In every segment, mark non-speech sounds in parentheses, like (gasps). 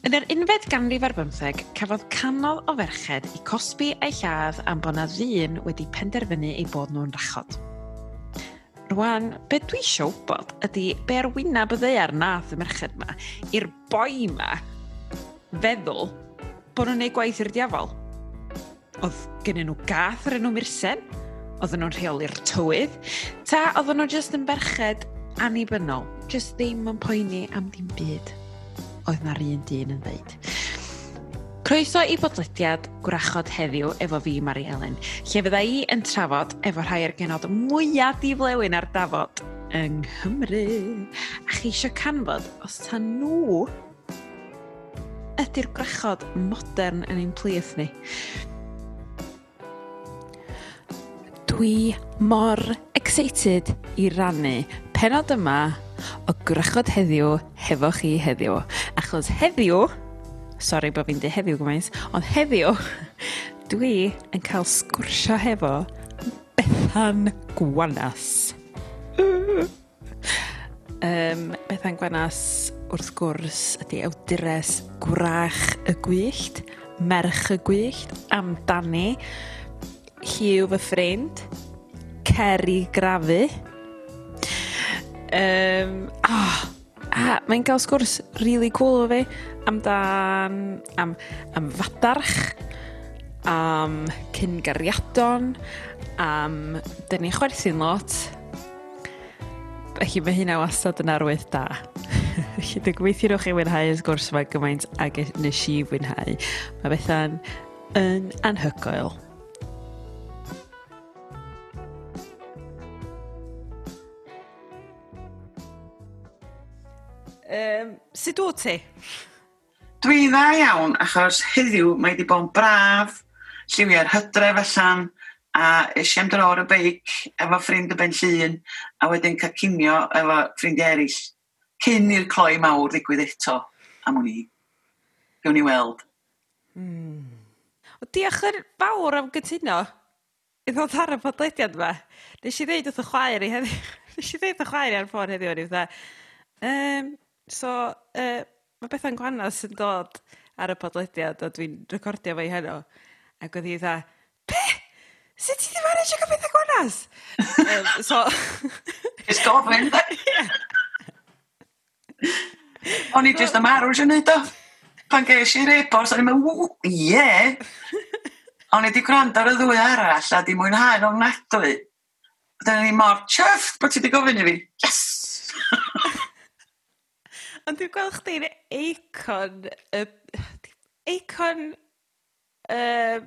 Yn yr unfed ganrif ar bymtheg, cafodd canol o ferched i cosbi eu lladd am bod na ddyn wedi penderfynu ei bod nhw'n rachod. Rwan, be dwi eisiau wybod ydy be ar arwynab y ddeiar nath y merched yma i'r boi yma feddwl bod nhw'n gwneud gwaith i'r diafol. Oedd gennyn nhw gath ar enw Myrsen? Oedden nhw'n rheoli'r tywydd? Ta oedden nhw jyst yn berched annibynnol, jyst ddim yn poeni am ddim byd? oedd na'r un dyn yn dweud. Croeso i bodlediad gwrachod heddiw efo fi, Mari Helen, lle fydda i yn trafod efo rhai o'r genod mwyaf diflewyn ar dafod yng Nghymru. A chi eisiau canfod os ta nhw ydy'r gwrachod modern yn ein plith ni. Dwi mor excited i rannu penod yma o Gwrachod Heddiw hefo chi heddiw. Achos heddiw, sori bod fi'n dweud heddiw gymaint, ond heddiw, (laughs) dwi yn cael sgwrsio hefo Bethan Gwanas. (laughs) um, Bethan Gwanas, wrth gwrs, ydy awdures gwrach y gwyllt, merch y gwyllt, amdani, lliw fy ffrind, ceri grafu, Um, oh, a mae'n cael sgwrs really cool o fi amdan, am, am fadarch, am cyngariadon, am dyn ni chwerthu'n lot. Felly mae hynna wastad yn arwydd da. (laughs) Felly dwi'n gobeithio rwy'ch chi wynhau y sgwrs yma gymaint ag e- nes i wynhau. Mae Bethan yn anhygoel. Um, sut o ti? Dwi dda iawn, achos heddiw mae wedi bod yn braf, lliwiau'r hydref allan, a eisiau amdano o'r y beic efo ffrind y ben llun, a wedyn cael cinio efo ffrindiau eraill. Cyn i'r cloi mawr ddigwydd eto, am o'n i. Gewn ni weld. Hmm. O diolch yn fawr am gytuno. I ddod ar y podlediad yma. Nes i ddeud wrth y chwaer i heddiw. (laughs) Nes i ddeud wrth y chwaer i ar ffôn heddiw o'n i fydda. Um, So uh, mae Bethan Gwanas yn dod ar y podlediad a dwi'n recordio fe 'i heno ac oedd hi dda, be'? Sut ti ddim 'di manejio ca'l Bethan Gwanas? um, so... (laughs) Jyst gofyn. (laughs) O'n i jyst ymarfer isio neud o. Pan gesh i'r e-bost o'n i'n meddwl, ie. O'n i wedi (laughs) gwrando ar y ddwy arall a 'di mwynhau yn ofnadwy. Dyna ni mor chuffed bod ti wedi gofyn i fi. Yes! Ond dwi'n gweld chdi'n eicon y... Eicon yy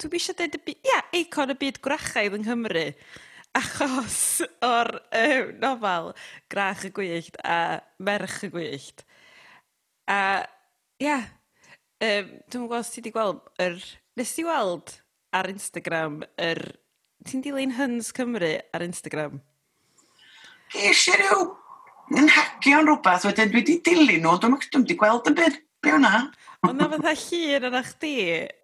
dwi'm isio deud y byd... ia, eicon y byd gwrachaidd yng Nghymru achos o'r uh, nofel Grach y Gwyllt a Merch y Gwyllt. A ia, yym, dwi'm yn gweld os ti wedi gweld Er, Nes ti weld ar Instagram yr... Ti'n dilyn Hyns Cymru ar Instagram? Ges i ryw yn hagio'n rhywbeth, wedyn dwi wedi dilyn nhw, dwi'n meddwl, wedi gweld yn byd, be hwnna? Ond na fatha llun yna chdi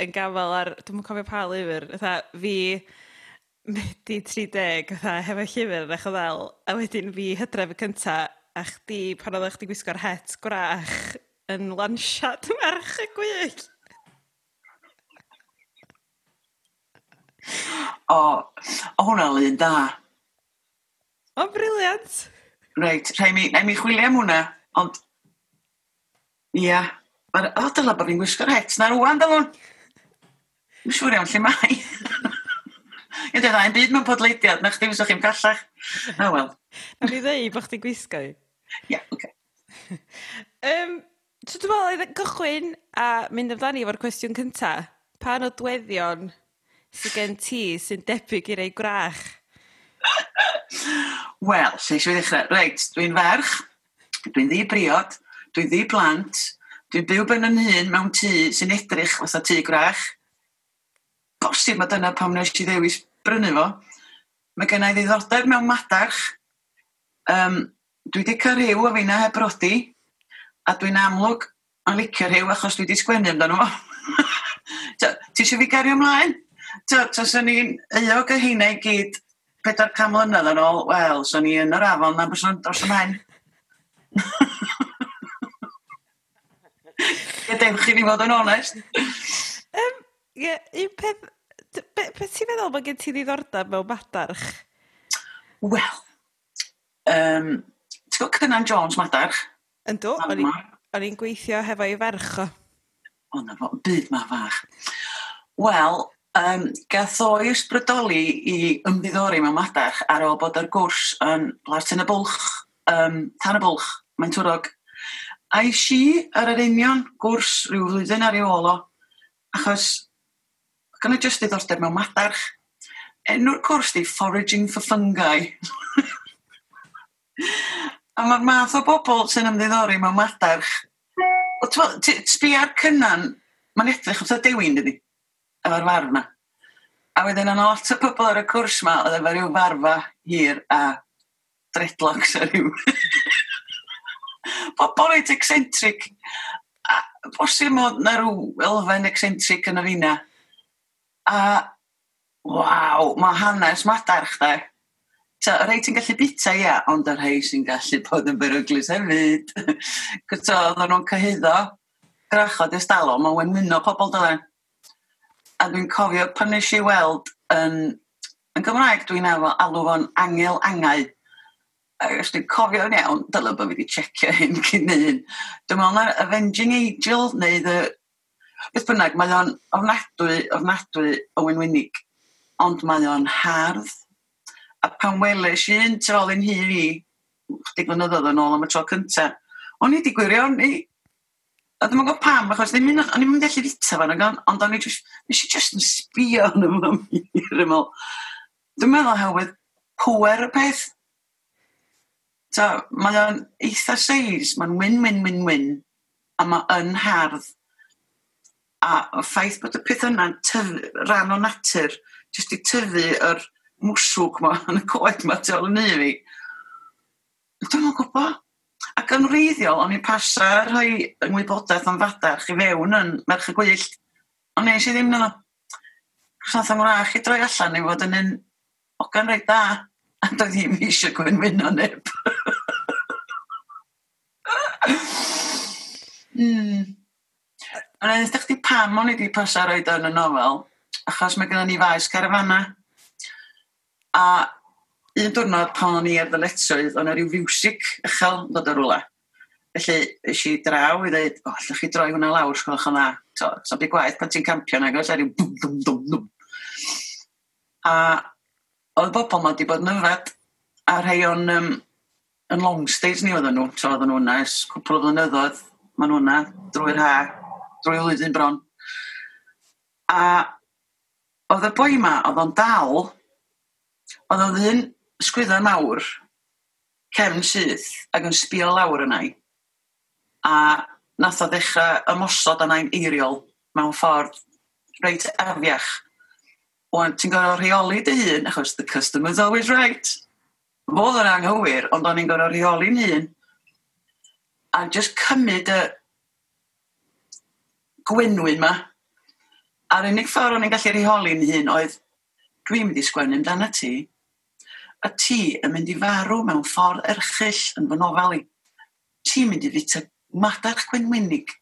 yn gafel ar, dwi'n cofio pa lyfr, fatha fi medi 30, fatha hefo llyfr yn eich o ddel, a wedyn fi hydref y cynta, a chdi pan oedd chdi gwisgo'r het gwrach yn lansiad (laughs) merch y gwyllt. o, o hwnna lun da. O, briliant! reit, rhaid mi, rhaid mi chwilio am hwnna, ond, ia, mae'r, o, dyla bod fi'n gwisgo'r het na rwan, dylwn. Mi'n siŵr iawn lle mae. (laughs) Ie, dweud, ein byd mewn podleidiad, na chdi fyswch chi'n gallach. Na, wel. Na fi ddeu bod chdi'n gwisgo i. Ia, oce. (laughs) um, so dwi'n meddwl, oedd cychwyn a mynd amdani efo'r cwestiwn cyntaf. Pa nodweddion sydd gen ti sy'n debyg i'r ei gwrach? Wel, lle eisiau ddechrau? Reit, dwi'n ferch, dwi'n ddi briod, dwi'n ddi blant, dwi'n byw ben yn hun mewn tŷ sy'n edrych fatha tŷ grach. Bosib mae dyna pam nes i ddewis brynu fo. Mae gen i ddiddordeb mewn madarch. Um, dwi wedi cael rhyw o fi'na heb rodi, a dwi'n amlwg yn licio rhyw achos dwi wedi sgwennu amdano fo. (laughs) Ti eisiau fi gario ymlaen? Ti'n sy'n ni'n eog y heina i gyd pedair cam mlynedd yn ôl, wel, so ni yn yr afon na bwysyn dros y maen. Gadewch chi ni fod yn onest. Um, ie, un peth... Beth be ti'n meddwl bod gen ti ddiddordeb mewn madarch? Wel, um, ti'n gwybod Cynan Jones madarch? Ynddo, o'n i'n gweithio hefo i ferch o. O, na fo, byd ma fach. Wel, Um, gath o i'r sbrydoli i ymddiddori mewn madach ar ôl bod yr gwrs yn Lartyn y Bwlch, um, Tan y Bwlch, mae'n twrog. A i si ar yr union gwrs rhyw flwyddyn ar ei ôl o, achos gan y jyst ddiddordeb mewn madarch. Enw'r cwrs di Foraging for Fungi. (laughs) a mae'r math o bobl sy'n ymddiddori mewn madarch. Sbi ar cynnan, mae'n edrych oedd dewin dydi? efo'r farf ma. A wedyn yna lot o pobl ar y cwrs ma oedd efo rhyw farfa hir a dreadlocks a rhyw. (laughs) pobl reit eccentric. A bosib mod na rhyw elfen eccentric yn y fina. A waw, mae hanes madarch da. So, y rhai ti'n gallu bita, ia, ond y rhai sy'n gallu bod yn beryglus hefyd. (laughs) Gwto, oedden nhw'n cyhyddo grachod ystalwm, mae'n wenwyno pobl dylen a dwi'n cofio pan nes i weld yn, yn Gymraeg dwi'n efo alw fo'n angel angau. a os dwi'n cofio'n iawn, dylai bod fi wedi checio (laughs) hyn cyn hyn. Dwi'n meddwl na Avenging Angel neu the... Beth bynnag, mae o'n ofnadwy, ofnadwy o wynwynig, ond mae o'n hardd. A pan weles i un trol yn hir i, chdig flynyddoedd yn ôl am y tro cyntaf, o'n i wedi gwirion'n i A ddim yn gwybod pam, achos ddim yn, o'n i'n mynd allu fita fan ag ond o'n i just, nes i just yn sbio yn ymlaen mir ymlaen. Dwi'n meddwl hawedd pwer y peth. So, mae o'n eitha seis, mae'n win-win-win-win, a mae yn hardd. A y ffaith bod y peth yna rhan o natur, jyst i tyfu yr mwswg ma yn y coed ma tu ôl yn fi. Dwi'n mwyn gwybod. Ac yn wreiddiol, o'n i'n pasio rhoi ymwybodaeth am fadarch i fewn yn merch y gwyllt. Ond nes i ddim nhw. Chos am wrach i droi allan i fod yn un ogan reit da. A doedd ddim eisiau gwyn wyno neb. mm. Ond edrych chi pam o'n i wedi pasio roed yn y nofel, achos mae gennym ni faes carafana. A un diwrnod pan o'n i ar ddyletswydd, o'n rhyw fiwsig uchel yn dod o rwle. Felly, ys i draw i ddweud, o, oh, chi droi hwnna lawr, sgolch o'n. So, so byd gwaith pan ti'n campio na, gos, e rhyw dwm, dwm, dwm, dwm. A oedd bobl ma wedi bod yn yfed, a rhai o'n um, yn long stays ni oedden nhw, so oedden nhw yna, ys cwpl o flynyddoedd, maen nhw yna, drwy'r ha, drwy flwyddyn bron. A oedd y boi ma, oedd o'n dal, oedd o'n ddyn sgwydda mawr, cefn syth, ac yn sbio lawr yna i. A nath o ddechrau ymosod yna i'n eiriol mewn ffordd reit afiach. Wan, ti'n gorfod rheoli dy hun, achos the customer's always right. Fodd yn anghywir, ond o'n i'n gorfod rheoli'n hun. A just cymryd y gwynwyn ma. A'r unig ffordd o'n i'n gallu rheoli'n hun oedd, dwi'n mynd i sgwennu amdano ti, a ti yn mynd i farw mewn ffordd erchill yn fy nofel i. Ti'n mynd i fita madarch gwynwynig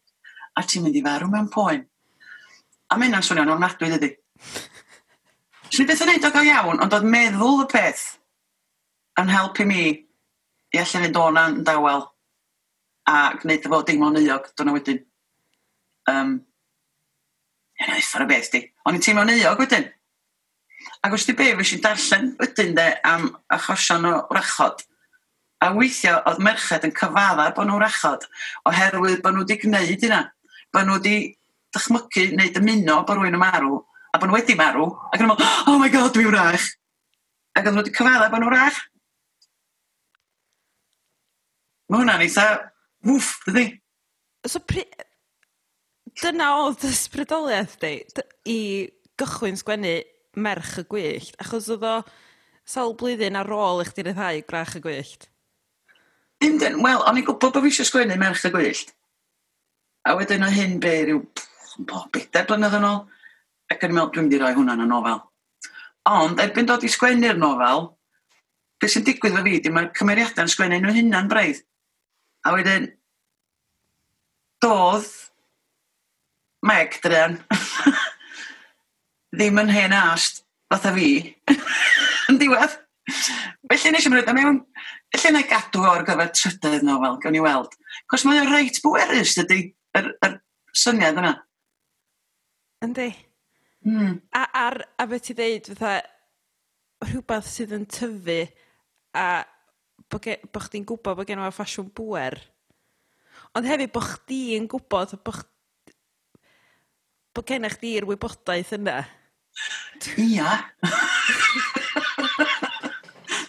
a ti'n mynd i farw mewn poen. A mae hynna'n swnio'n ofnadwy dydy. Swn i beth yn neud o gael iawn, ond oedd meddwl y peth yn helpu mi i allan fynd o'na yn dawel a gwneud efo o'n euog dyna wedyn. Um, Yna eitha'r y beth di. O'n i'n teimlo'n euog wedyn. Ac os di be, fe si darllen wedyn de am achosion o wrachod. A weithio oedd merched yn cyfadda bod nhw'n wrachod oherwydd bod nhw wedi gwneud hynna. Bod nhw wedi dychmygu neu dymuno bod rhywun yn marw a bod nhw wedi marw ac yn ymwneud, oh my god, dwi'n wrach. Ac oedd nhw wedi cyfadda bod nhw'n wrach. Mae hwnna'n eitha, wwff, dydi? So, pri... dyna oedd ysbrydoliaeth di, i gychwyn sgwennu merch y gwyllt, achos oedd o sawl blwyddyn ar ôl i chdi ryddhau grach y gwyllt? Yndyn, wel, o'n i'n gwybod bod fi eisiau sgwennu merch y gwyllt. A wedyn o hyn be, rhyw bedair blynedd yn ôl, ac yn meddwl, dwi'n mynd i roi hwnna yn y nofel. Ond, erbyn dod i sgwennu'r nofel, beth sy'n digwydd fo fi, di mae'r cymeriadau'n sgwennu nhw hynna'n braidd. A wedyn, dodd Meg Dren (laughs) ddim yn hen ast, fatha fi, (laughs) yn diwedd. Felly nes i mynd mewn, Felly na gadw o'r gyfer trydydd nofel, gawn ni weld. Cos mae o'n reit bwerus, ydy, yr, yr syniad yna. Yndi. Mm. A, ar, a beth ti ddeud, fatha, rhywbeth sydd yn tyfu a bod bo chdi'n gwybod bod gen i'r ffasiwn bwer. Ond hefyd bod chdi'n gwybod bod, bo gen i chdi'r wybodaeth yna. Ia.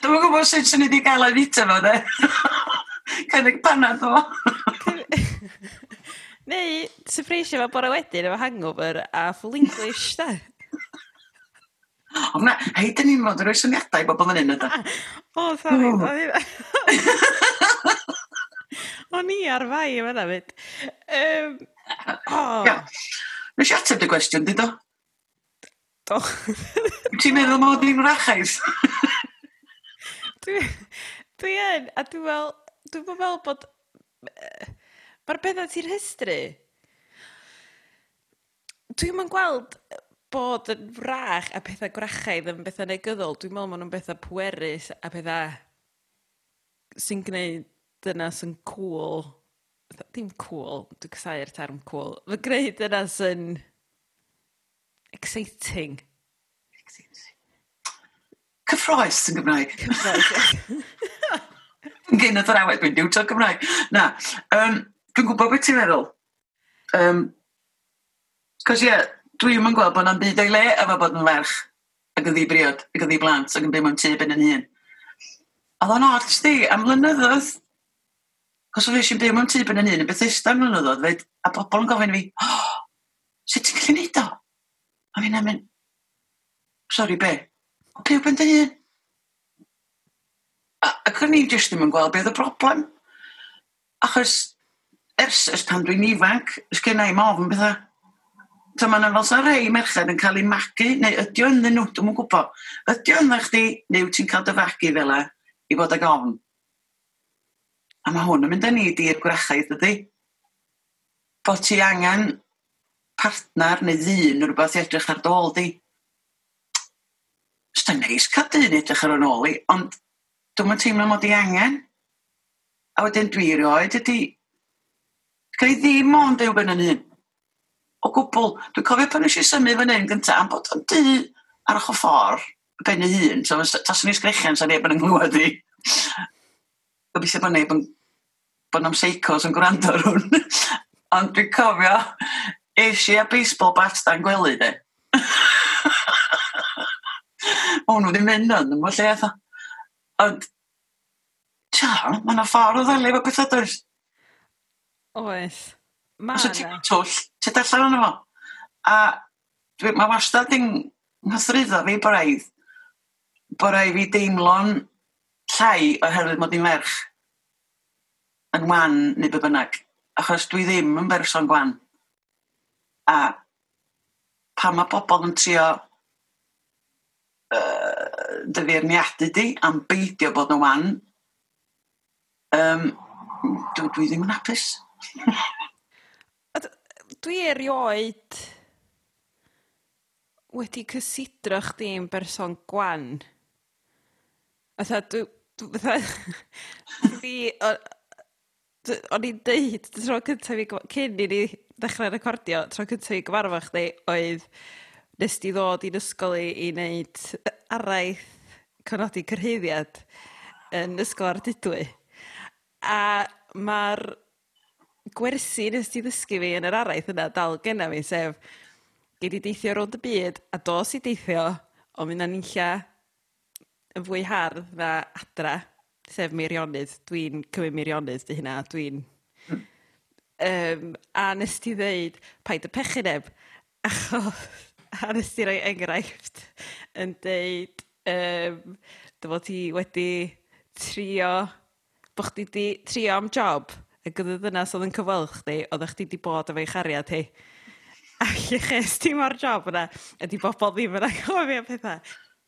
Dwi'n gwybod sut sy'n ni wedi gael ei fita fo, de. Cynnig panad fo. Neu, syfreisio fo bore wedyn efo hangover a full English, da. Ond na, hei, dyn ni'n fod yn rhoi syniadau bobl fan hyn, yda. O, sori, O, O'n i ar fai yma na fyd. Um, o. Ia. Nes i ateb dy gwestiwn, di do? So... Ti'n meddwl mod i'n rachais? (laughs) dwi, dwi yn, a dwi'n fel, dwi'n fel bod... Mae'r bethau ti'n rhestru. Dwi'n mynd gweld bod yn frach a pethau gwrachaidd yn bethau negyddol. Dwi'n meddwl maen nhw'n bethau pwerus a pethau sy'n gwneud dyna sy'n cool. Dim cool, dwi'n cysau'r term cool. Fy gwneud dyna sy'n Exciting. Cyffroes yn Gymraeg. Cyffroes. Gyn y ddrawed, dwi'n diwtor Gymraeg. Na, um, dwi'n gwybod beth ti'n meddwl. Um, Cos ie, dwi'n yn gweld bod yna'n byd o'i le efo bod yn ferch ac yn ddibriod, ac yn ddiblant, ac yn byw mewn tŷ ben yn hun. A ddo'n od, sti, am flynyddoedd, cos o fi eisiau byw mewn tŷ ben yn hun, yn beth eistedd am flynyddoedd, fed, a bobl yn gofyn i fi, oh, sut ti'n gallu neud o? A fi'n amyn, sori be? O byw ben dy hun. Ac o'n i jyst ddim yn gweld beth y broblem. Achos ers, ers pan dwi'n ifanc, ys sgynna i mofn bethau. Ta ma'n fel sa'n rei merched yn cael ei magu, neu ydy o'n nhw, dwi'n yn gwybod. ydy o'n chdi, neu ti'n cael dy fagu fel e, i fod ag ofn. A mae hwn yn mynd â ni di'r gwrachau, dydy? Bod ti angen partner neu ddyn neu rhywbeth i edrych ar dôl di. Ys neis cael dyn edrych ar yn ôl i, ond dwi'n mynd teimlo mod i angen. A wedyn dwi rioed ydy, gael i ddim ond byw gan yn un. O gwbl, dwi'n cofio pan eisiau symud fan hyn gyntaf am bod yn dy ar ochr ffordd ben y hun. So, tas o'n i sgrechian, sa'n neb yn ynghlwad i. Gobeithio bod neb yn bod nhw'n seicos yn gwrando ar hwn. (laughs) Ond dwi'n cofio, Es i a baseball bat da'n gwely, de. o, nhw ddim mynd yn, yn lle eitha. Ond, tia, mae yna ffordd o ddelu efo pethau dwys. Oes. Ma Os ti'n twll, ti'n dallan yna fo. A dwi, mae wastad yn nghythryddo fi braidd bod rai fi deimlo'n llai oherwydd mod i'n merch yn wan neu be bynnag. Achos dwi ddim yn berson gwan. A pan mae bobl yn trio uh, dyfeirniadu di am beidio bod yn wan, um, dwi, dwi ddim yn hapus. (laughs) dwi erioed wedi cysidro chdi'n berson gwan. Fatha, (laughs) dwi... Fatha, dwi... O'n i'n deud, tro cyntaf i, cyn i ni ddechrau recordio, tro cyntaf i gyfarfo chdi, oedd nes di ddod i'n ysgol i, i wneud araith cynodi cyrhyddiad yn ysgol ar dydwy. A mae'r gwersi nes ti ddysgu fi yn yr araith yna dal genna fi, sef gei di deithio rownd y byd a dos i deithio o mynd â'n illa yn fwy hardd na adra, sef meirionnydd. Dwi'n cymryd meirionnydd dy hynna, dwi'n um, a nes ti ddeud paid y pechu neb achos a nes ti roi enghraifft yn deud um, dyfod ti wedi trio bo' chdi 'di trio am job ag gyda ddynas oedd yn cyfweld chdi oddach chdi 'di bod efo'i chariad hi. A lle ches ti mor job yna ydi bobl ddim yn agofio pethau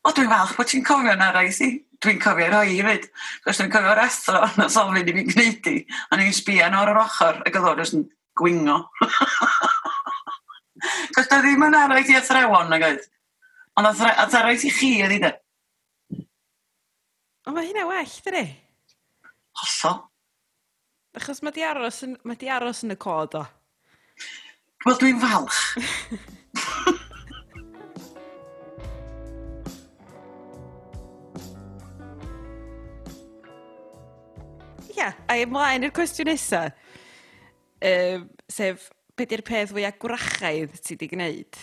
o dwi'n falch bod ti'n cofio na rai si. Dwi'n cofio rhoi fyd. Cos dwi'n cofio'r athro, (laughs) na sofyn i fi'n gwneud i. A ni'n sbio ar yr ochr ac (laughs) oedd o'r yn gwingo. Cos da ddim yn araith i athrawon na gaid. Ond athrawon e i chi ydi de. Ond mae hynna well, dydy? Hollol. Achos mae di aros yn, mae di aros yn y cod o. Wel, dwi'n falch. (laughs) Ia, a ymlaen i'r cwestiwn nesa. Um, sef, be di'r peth fwy agwrachaidd ti di gwneud?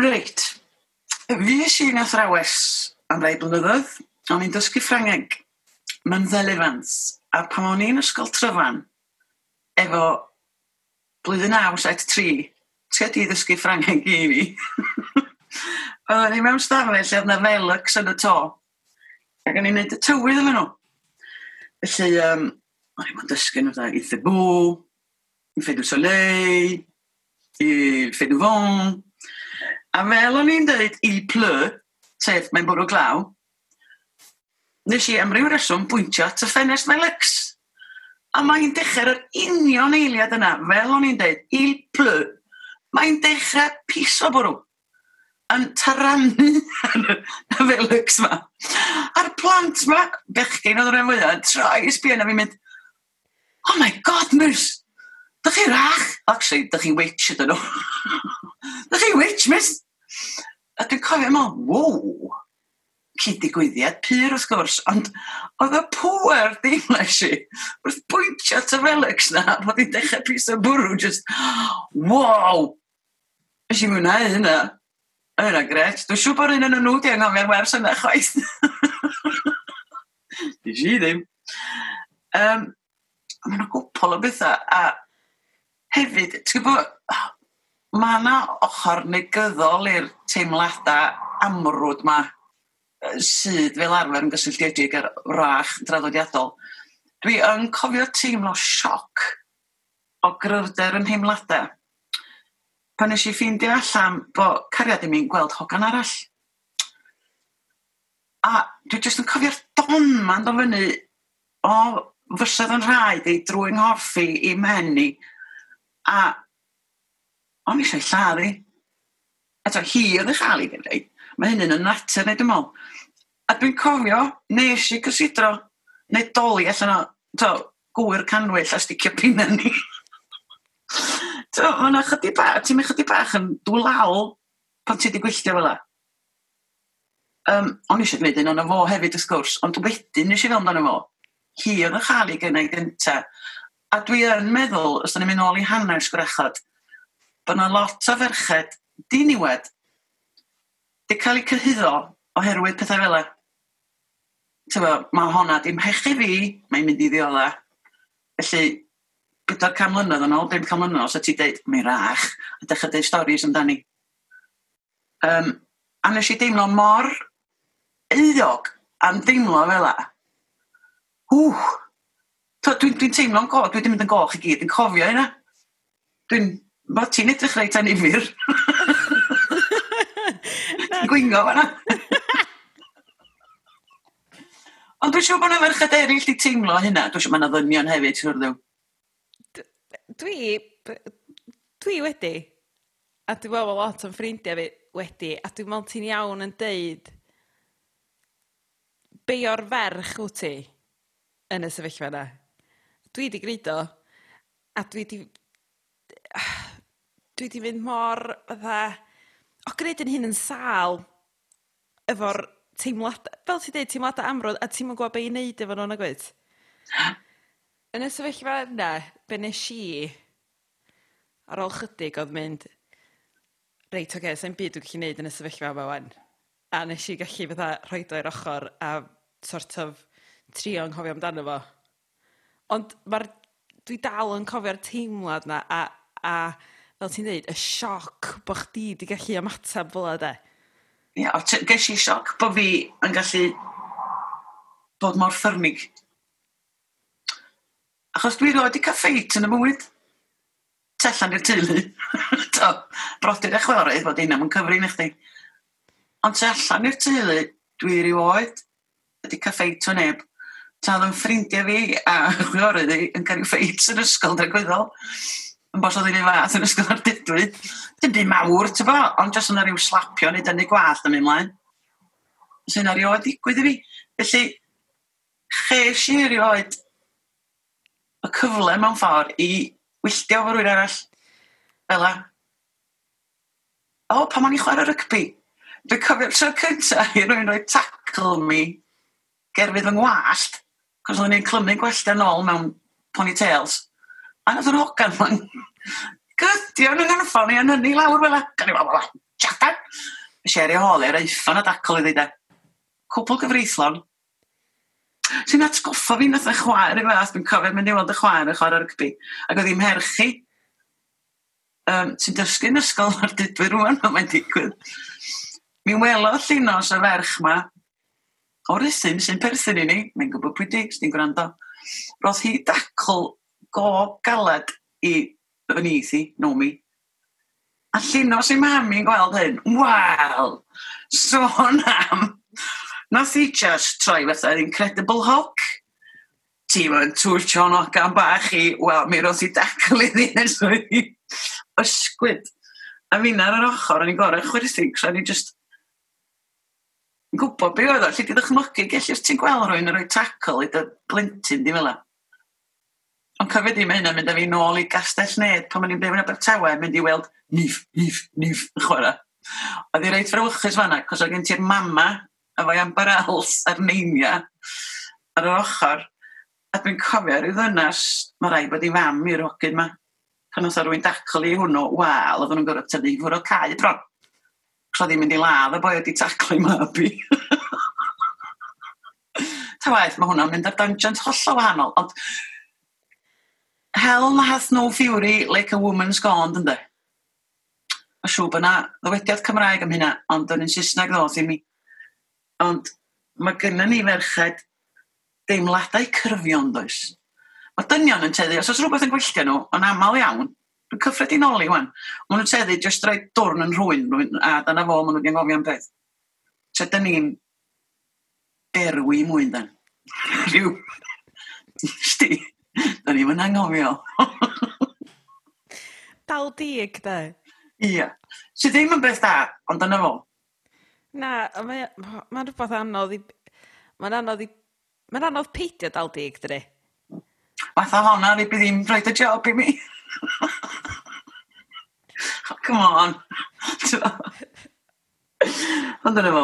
Reit. Fi eisiau yn athrawes am rai blynyddoedd. O'n i'n dysgu Ffrangeg mewn ddelifans. A pan o'n i'n ysgol tryfan, efo blwyddyn 973, tua di ddysgu Ffrangeg i mi. (laughs) Oedden ni mewn stafell lle oedd na felux yn y to. Ac o'n i'n neud y tywydd yn nhw. Felly, um, o'n i'n dysgu nhw da, i Thebw, i Fedw Soleil, i Fedw Fon. A fel o'n i'n dweud i plö, sef mae'n bwrw glaw, nes i am ryw reswm bwyntio at y ffenest Felix. A mae'n dechrau'r yr union eiliad yna, fel o'n i'n dweud, il plö. Mae'n dechrau piso bwrw yn tarannu y felix ma. A'r plant ma, bechgyn oedd rhan fwyaf, troi i sbio na fi'n mynd, oh my god, miss, dych chi rach? Actually, dych chi witch ydyn nhw. (laughs) dych chi witch, miss? A dwi'n cofio yma, wow, cyd-digwyddiad pyr wrth gwrs, ond oedd y pwer deimles i wrth bwyntio at y felix na, bod hi'n dechrau pus o bwrw, just, wow, Ys i mwynhau hynna. Yna gret. Dwi'n siŵr bod un yn nhw di anghofio'r wers yna chwaith. (laughs) Di si ddim. Um, mae yna gwpl o bethau. A hefyd, ti'n gwybod, mae yna ochr negyddol i'r teimladau amrwd ma sydd fel arfer yn gysylltiedig ar rach draddodiadol. Dwi yn cofio teimlo sioc o gryfder yn heimladau pan nes i ffeindio allan bod cariad i mi'n gweld hogan arall. A dwi jyst yn cofio'r don ma'n dod fyny o fysedd yn rhaid i drwy'n hoffi i menni. A o'n eisiau lladd i. Eto hi oedd yn chael i gynnu. Mae hyn yn y natur neu dwi'n meddwl. A dwi'n cofio, nes i cysidro, neu doli allan o, to, gwyr canwyll a sticio pinna ni. Mae yna chydig bach, ti'n mynd chydig bach yn dwlaw pan ti wedi gwylltio fel la. Um, o'n eisiau gwneud un o'n fo hefyd ys gwrs, ond wedyn nes i fel amdano fo. Hi oedd y chal i gynnau gynta. A dwi yn meddwl, os da ni'n mynd nôl i hanner gwrachod, bod yna lot o ferched diniwed di cael eu cyhyddo oherwydd pethau fel e. Tyfo, mae honna dim hech fi, mae'n mynd i ddiola. Felly, gyda'r cam mlynedd yn ôl, dim cam mlynedd, os ti dweud, mi rach, a dechrau dweud storys amdani. Um, a nes i deimlo mor euog am deimlo fel la. Ww! Dwi'n dwi teimlo'n goch, dwi wedi mynd yn goch i gyd, yn cofio yna. Dwi'n, ma ti'n edrych reit anifir. (laughs) Gwingo fanna. Ond dwi'n siŵr bod yna ferched eraill di teimlo hynna. Dwi'n siŵr bod yna ddynion hefyd, siwr ddiw. Dwi dwi wedi, a dwi'n meddwl ma' lot o'n ffrindiau fi wedi, a dwi'n meddwl ti'n iawn yn deud be o'r ferch wyt ti yn y sefyllfa yna. Dwi wedi gneud o, a dwi wedi... dwi wedi fynd mor fatha o gwneud 'yn hyn yn sal, efo'r teimlad- fel ti dweud, teimlad amrwd a ti'n yn gwbo be' i wneud efo nhw'n agwyd? Yn y sefyllfa yna, be nes i, ar ôl chydig, oedd mynd, reit, oce, okay, sa'n byd dwi'n gallu gwneud yn y sefyllfa yma wan. A nes i gallu fatha rhoed o'r ochr a sort of trio anghofio amdano fo. Ond mae'r dwi dal yn cofio'r teimlad na a, a fel ti'n dweud, y sioc bod chdi wedi gallu ymateb fel yna, de. Ie, yeah, ges i sioc bod fi yn gallu bod mor ffyrmig Achos dwi roed i caffeit yn y mywyd. Tellan i'r teulu. (laughs) to, brodyr a chwiorydd bod un am yn cyfrin i chdi. Ond tu allan i'r teulu, dwi rhyw oed, cael caffeit o neb. Ta oedd yn ffrindiau fi a (laughs) chwiorydd i yn cael ei ffeit yn ysgol dregwyddol. Yn bos oedd un i fath yn ysgol ar dydwy. Dim di mawr, ti'n bo, ond jyst yna rhyw slapio neu dynnu gwallt yn mynd mlaen. Sy'n so, arioed digwydd i fi. Felly, ches i erioed y cyfle mewn ffordd i wylltio fo rwy'n arall. fel a. O, pa ma'n i chwarae rygbi, dwi'n cofio tro cynta (laughs) i rwy'n rhoi tackle mi gerfydd fy ngwallt, cos o'n i'n clymu'n gwellta nôl mewn ponytails. A nath o'n hogan ma'n (laughs) gydio yn yng Nghanffon i yn hynny lawr fel a. gan i fel jadan. Nes i eri hol i'r eiffon a dacl i ddeud. Cwpl gyfreithlon, Ti'n atgoffa fi nath y chwaer yn glas, dwi'n cofio mynd i weld y chwaer yn chwarae rygbi. Ac oedd hi'n merchu. Um, ti'n yn ysgol ar dydwyr rwan, ond mae'n digwydd. Mi welodd llunos y ferch ma, o'r ysyn sy'n perthyn i ni, mae'n gwybod pwy dig, sy'n gwrando. Roedd hi dacl go galed i fynyth i, nomi. A llunos i mam i'n gweld hyn, wel, sôn am Nath i just troi fatha Incredible Hulk. Tîm yn twrtio o'n ogan bach i, wel, mi roedd i dacl i ddyn yn ysgwyd. A fi'n ar yr ochr, o'n i'n gorau chwerthu, cos o'n i'n just yn gwybod be oedd o, lle di ddechmygu, gellir ti'n gweld rhywun yn rhoi tacl i dy blentyn di fel Ond cofio di mae hynna'n mynd â fi nôl i gastell ned pan o'n i'n byw yn Abertawe, mynd i weld nif, nif, nif, yn chwarae. Oedd i reit frawychus fanna, cos oedd gen ti'r mama a efo'i amber els a'r neinia ar yr ochr. A dwi'n cofio rhyw ddynas, mae rai bod i fam i'r hogyn ma. Pan oedd rwy'n dacl i hwnnw, wal, oedd nhw'n gorfod tynnu i fwrw cael bron. Cla ddim mynd i ladd y boi wedi taclu mab i. (laughs) Ta waith, mae hwnna'n mynd ar dungeons hollol wahanol, ond Hell hath no fury like a woman's gone, ynddo? Mae siw bod yna ddywediad Cymraeg am hynna, ond yn un Saesneg ddoth i. Mi Ond mae gennym ni ferched deimladau cyrfion, does? Mae dynion yn teddu, os oes rhywbeth yn gwylltio nhw, yn aml iawn, dwi'n cyffredinoli wan, maen nhw'n teddu jyst rhaid dwrn yn rhywun, rhywun a dyna fo, maen nhw'n gengofio am beth. So, dyn ni'n derwi mwy dan. (laughs) Rhyw. Sti, dyn ni'n anghofio. Dal dig, da. Ia. So ddim yn beth da, ond dyna fo. Na, mae'n ma rhywbeth anodd i... Mae'n anodd i... Mae'n anodd peidio dal dig, dydy. Fatha honna, ni bydd i'n rhaid y job i mi. Oh, come on. Ond yna fo.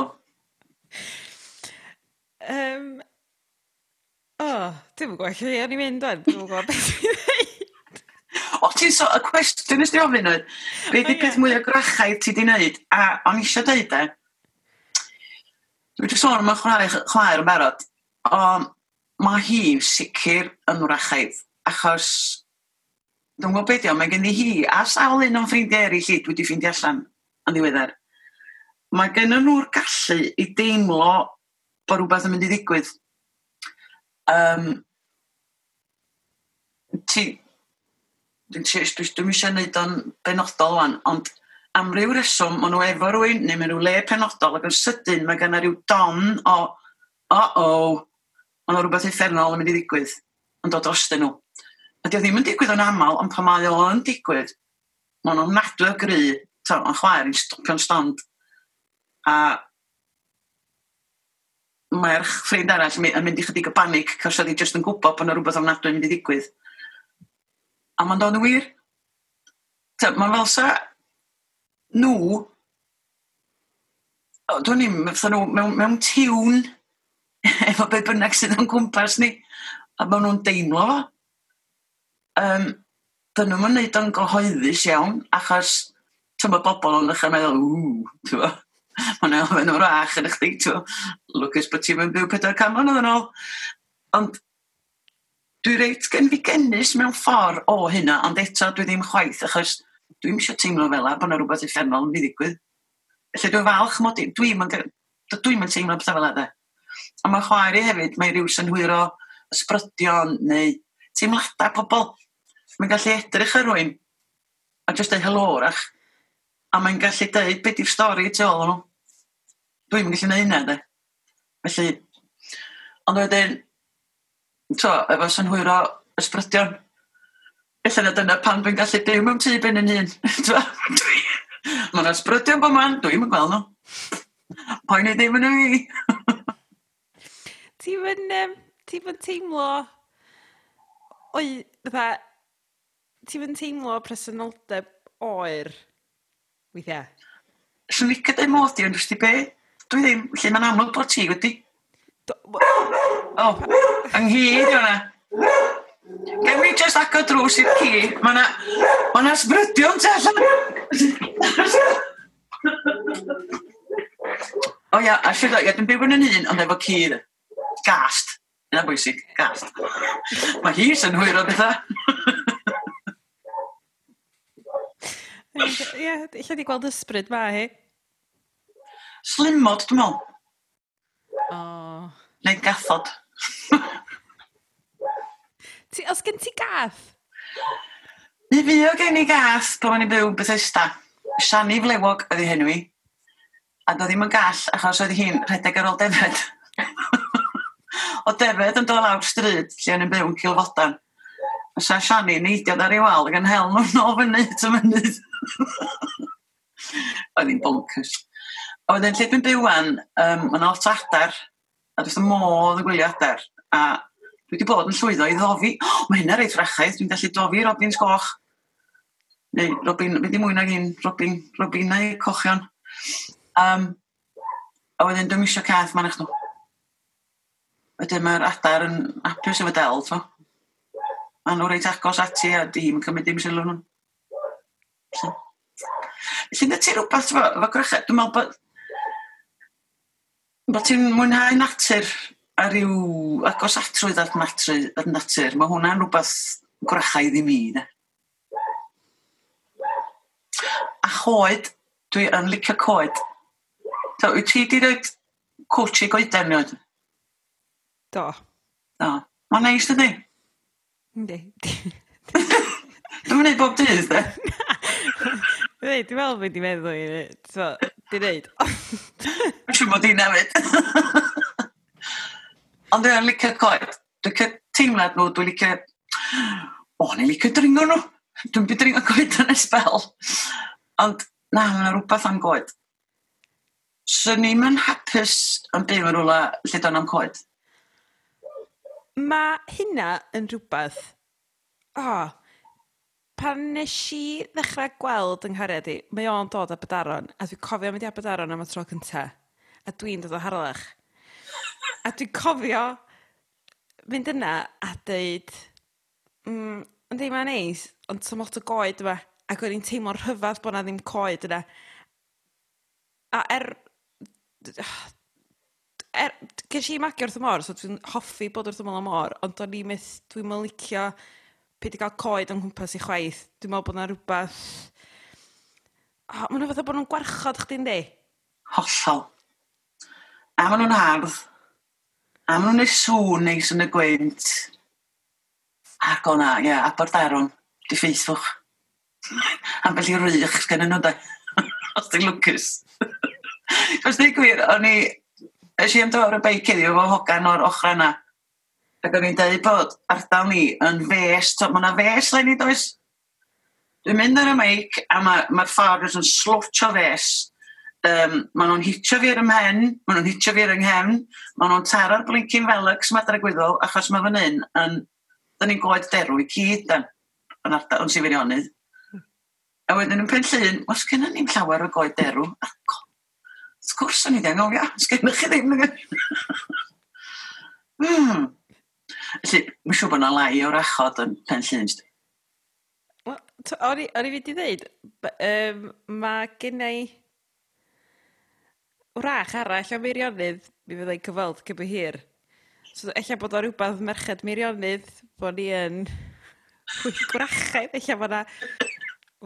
Um, o, oh, dwi'n gwybod lle o'n i'n mynd o'n, dim yn gwybod beth i'n dweud. O, ti'n so, y cwestiwn ysdi ofyn oedd, beth i peth mwy o grachau ti di wneud, a o'n eisiau dweud e, Dwi wedi sôn am y chwaer, chwaer yn barod, ond mae hi sicr yn wrachaidd, achos dwi'n gwybod beth mae gen i hi a sawl un o'n ffrindiau eraill i dwi wedi ffeindio allan yn ddiweddar. Mae gen nhw'r gallu i deimlo bod rhywbeth yn mynd i ddigwydd. Um, ti, dwi'n dwi, dwi eisiau gwneud o'n benodol wan, ond am ryw reswm, maen nhw efo rwy'n, neu maen nhw le penodol, ac yn sydyn mae gen ryw don o, o-o, maen nhw rhywbeth effernol yn mynd i ddigwydd, yn dod dros nhw. Ydy o ddim yn digwydd yn aml, ond pan mae o yn digwydd, maen nhw'n nadw y gry, yn chwaer i'n stopio'n stond. A mae'r ffrind arall yn mynd i chydig o banig, cos oedd hi jyst yn gwybod bod yna rhywbeth ofnadwy yn mynd i ddigwydd. A mae'n dod yn wir. Mae'n fel sa nhw, dwi'n ni'n nhw mewn, mewn tiwn (laughs) efo be bynnag sydd o'n gwmpas ni, a maen nhw'n deimlo fo. Um, dyn nhw'n mynd o'n gyhoeddus iawn, achos ti'n bod bobl yn ddechrau meddwl, ww, ti'n bod, mae'n elfen o'r ach yn chdi, ti'n bod, lwcus bod ti'n mynd byw pedair cam o'n yn ôl. Ond dwi reit gen fi gynnes mewn ffordd o hynna, ond eto dwi ddim chwaith, achos dwi'n eisiau teimlo fel a bod yna rhywbeth effernol yn mynd i ddigwydd. Felly dwi'n falch mod i, dwi'n dwi dwi'm yn teimlo bethau fel la. A mae chwaer i hefyd, mae rhyw synhwyro ysbrydion neu teimladau pobl. Mae'n gallu edrych ar rwy'n a jyst dweud helorach. A mae'n gallu dweud beth yw'r stori tu ôl nhw. Dwi'n gallu gwneud hynny, de. Felly, ond wedyn, to, efo synhwyro ysbrydion, Ella na dyna pan dwi'n gallu byw mewn tŷ ben yn hun. Mae'n yna bod man, dwi'n yn gweld nhw. Poen i ddim yn i. ti'n yn, um, ti yn teimlo... Oi, fatha, Ti'n yn teimlo presenoldeb oer weithiau? Swn i'n gyda'i mod i, ond rwy'n be? Dwi ddim, lle mae'n amlwg bod ti wedi. Do... O, oh, ynghyd i hwnna. Gewn ni just ago drws i'r ci. Mae na, ma na sbrydion tu allan. O ia, a sydd o'i edrych yn byw yn yn un, ond efo ci. Gast. Yna bwysig, gast. Mae hi sy'n hwyr o bethau. Ie, lle di gweld ysbryd ma hi? Slimod, dwi'n meddwl. O. Oh. Neu gathod. Ti, os gen ti gath? Mi fi o gen i gath pan o'n i byw Bethesda. Siani Flewog oedd i henw i. A doedd ddim yn gall achos oedd hi'n rhedeg ar ôl defed. (laughs) o defed yn dod lawr stryd lle o'n i'n byw yn cilfodan. A sa Siani neidiodd ar ei wal ac yn hel nhw'n nôl fyny at y mynydd. (laughs) oedd hi'n bonkers. A wedyn lle dwi'n byw wan, um, mae'n lot o adar, a dwi'n modd y gwylio adar. A Dwi wedi bod yn llwyddo i ddofi. Oh, mae hynna reit rachaidd, dwi'n gallu dofi robins goch. Neu robin, fe di mwy nag un robin, Robin neu cochion. Um, a wedyn dwi'n misio cath ma'n eich nhw. Wedyn mae'r adar yn apus efo del, to. Mae nhw reit agos ati a dim yn cymryd dim sylw nhw. So. Felly na ti rhywbeth efo, efo gwrachau, dwi'n meddwl bod, bod ti'n mwynhau natur a ryw agos atrwydd at natru, at natur, mae hwnna'n rhywbeth gwrachaidd i mi, ne? A choed, dwi yn licio coed. So, wyt ti wedi dweud cwtsi goeden ni oedd? Do. Do. Mae'n neis, dydi? Yndi. Dwi'n mynd bob dydd, de? Dwi, dwi'n meddwl bod i'n meddwl i ni. So, dwi'n neud. Dwi'n siŵr bod i'n newid. Ond dwi'n licio coed. Dwi'n teimlad nhw, dwi'n licio... O, ni'n licio dringo nhw. Dwi'n byd dringo coed yn esbel. Ond na, mae'n rhywbeth am coed. So ni'n mynd hapus yn byw yn rhywle lle do'n am coed. Mae hynna yn rhywbeth... O, oh, pan nes i ddechrau gweld yng Nghariad i, mae o'n dod â bydaron, a dwi'n cofio mynd i Aberdaron am y tro cyntaf, a dwi'n dod o harlech a dwi'n cofio mynd yna a dweud, mm, yndi, mae'n neis, ond sy'n lot o goed yma. Ac o'n i'n teimlo'n rhyfedd bod na ddim coed yna. A er... er Ges i magio wrth y môr, so dwi'n hoffi bod wrth y môr y môr, ond o'n i'n myth, dwi'n mynd licio peth i gael coed o'n nghwmpas i chwaith. Dwi'n meddwl bod na rhywbeth... Oh, Mae'n rhywbeth o bod nhw'n gwarchod chdi'n di? Hollol. A maen nhw'n hardd A maen nhw'n neud sŵn neis yn y gwynt. Ac o'na, ie, yeah, Aberdarwn, di ffeithfwch. Ambell i rych gen nhw, da. (laughs) Os ti'n lwcus. (laughs) Os ti'n gwir, o'n i... Ys i am dod o'r beic iddi, efo hogan o'r ochr yna. Ac o'n i'n dweud bod ardal ni yn fes, to, mae yna fes le ni does. Dwi'n mynd ar y meic a mae'r ma ffordd yn slwtio fes um, maen nhw'n hitio fi ar ym mhen, maen nhw'n hitio fi ar yng nghefn, maen nhw'n taro'r blincyn felix yma dar gwyddol, achos mae fan hyn yn, da ni'n goed derw i cyd dan, yn, ardal yn sifirionydd. A wedyn yn pen llun, os gen ni'n llawer o goed derw, ac wrth gwrs o'n i ddim, o ia, os gennych chi ddim. (laughs) hmm. Felly, mae'n siŵr bod yna lai o'r achod yn pen llun. O'n i fi wedi dweud, um, mae gennau wrach arall o meirionydd, mi fyddai'n cyfweld cyn hir. So, ella bod o rhywbeth merched meirionydd, bod ni yn fwy gwrachaidd, ella bod na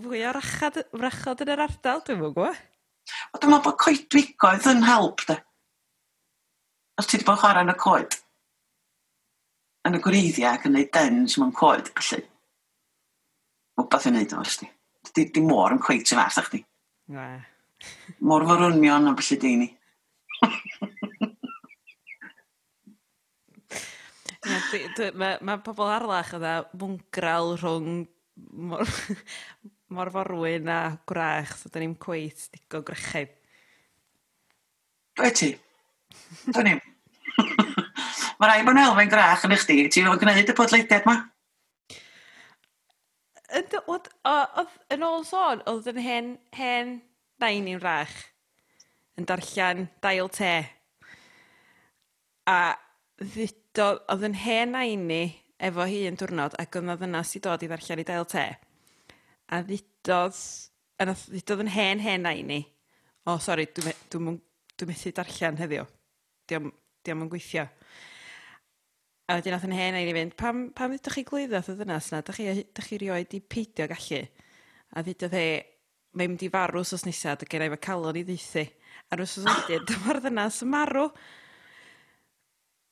fwy o rachad, wrachod yn yr ardal, dwi'n mwyn gwa. O, dwi'n meddwl bod coedwigoedd yn help, de. Os ti wedi bod yn chwarae yn y coed, yn y gwreiddiau ac yn gwneud dens mewn coed, felly. Wbeth yn neud o, ysdi. Di, di môr yn cweit sy'n fath, chdi. Na. Morforwnion a felly deini. Mae ma pobl arlach yna mwngral rhwng mor, (laughs) mor forwyn a gwrach, so da ni'n cweith digon grychau. Dwi ti? Dwi ni. (laughs) Mae rai bod yn elfen grach yn eich di. ti'n o'n gwneud y podleidiad ma? Oedd Yn ôl sôn, oedd yn hen, hen dain i'n rach yn darllen dail te. A ddudo, oedd yn hen nain ni efo hi yn diwrnod ac oedd yna ddynas dod i ddarllen i dail te. A ddudodd, a yn hen hen nain ni. O, oh, sori, dwi'n dwi, dwi, methu darllen heddiw. Diolch diom yn gweithio. A wedyn nath yn hen i ni fynd, pam, pam ydych chi glwyddo y ddynas yna? Dych chi, dych chi rioed i peidio gallu? A ddudodd e, mae'n mynd i farw sos nesaf, dy gennau fe calon i ddeithi. A rwy'n sos wedyn, (gasps) dyma'r ddynas yn marw.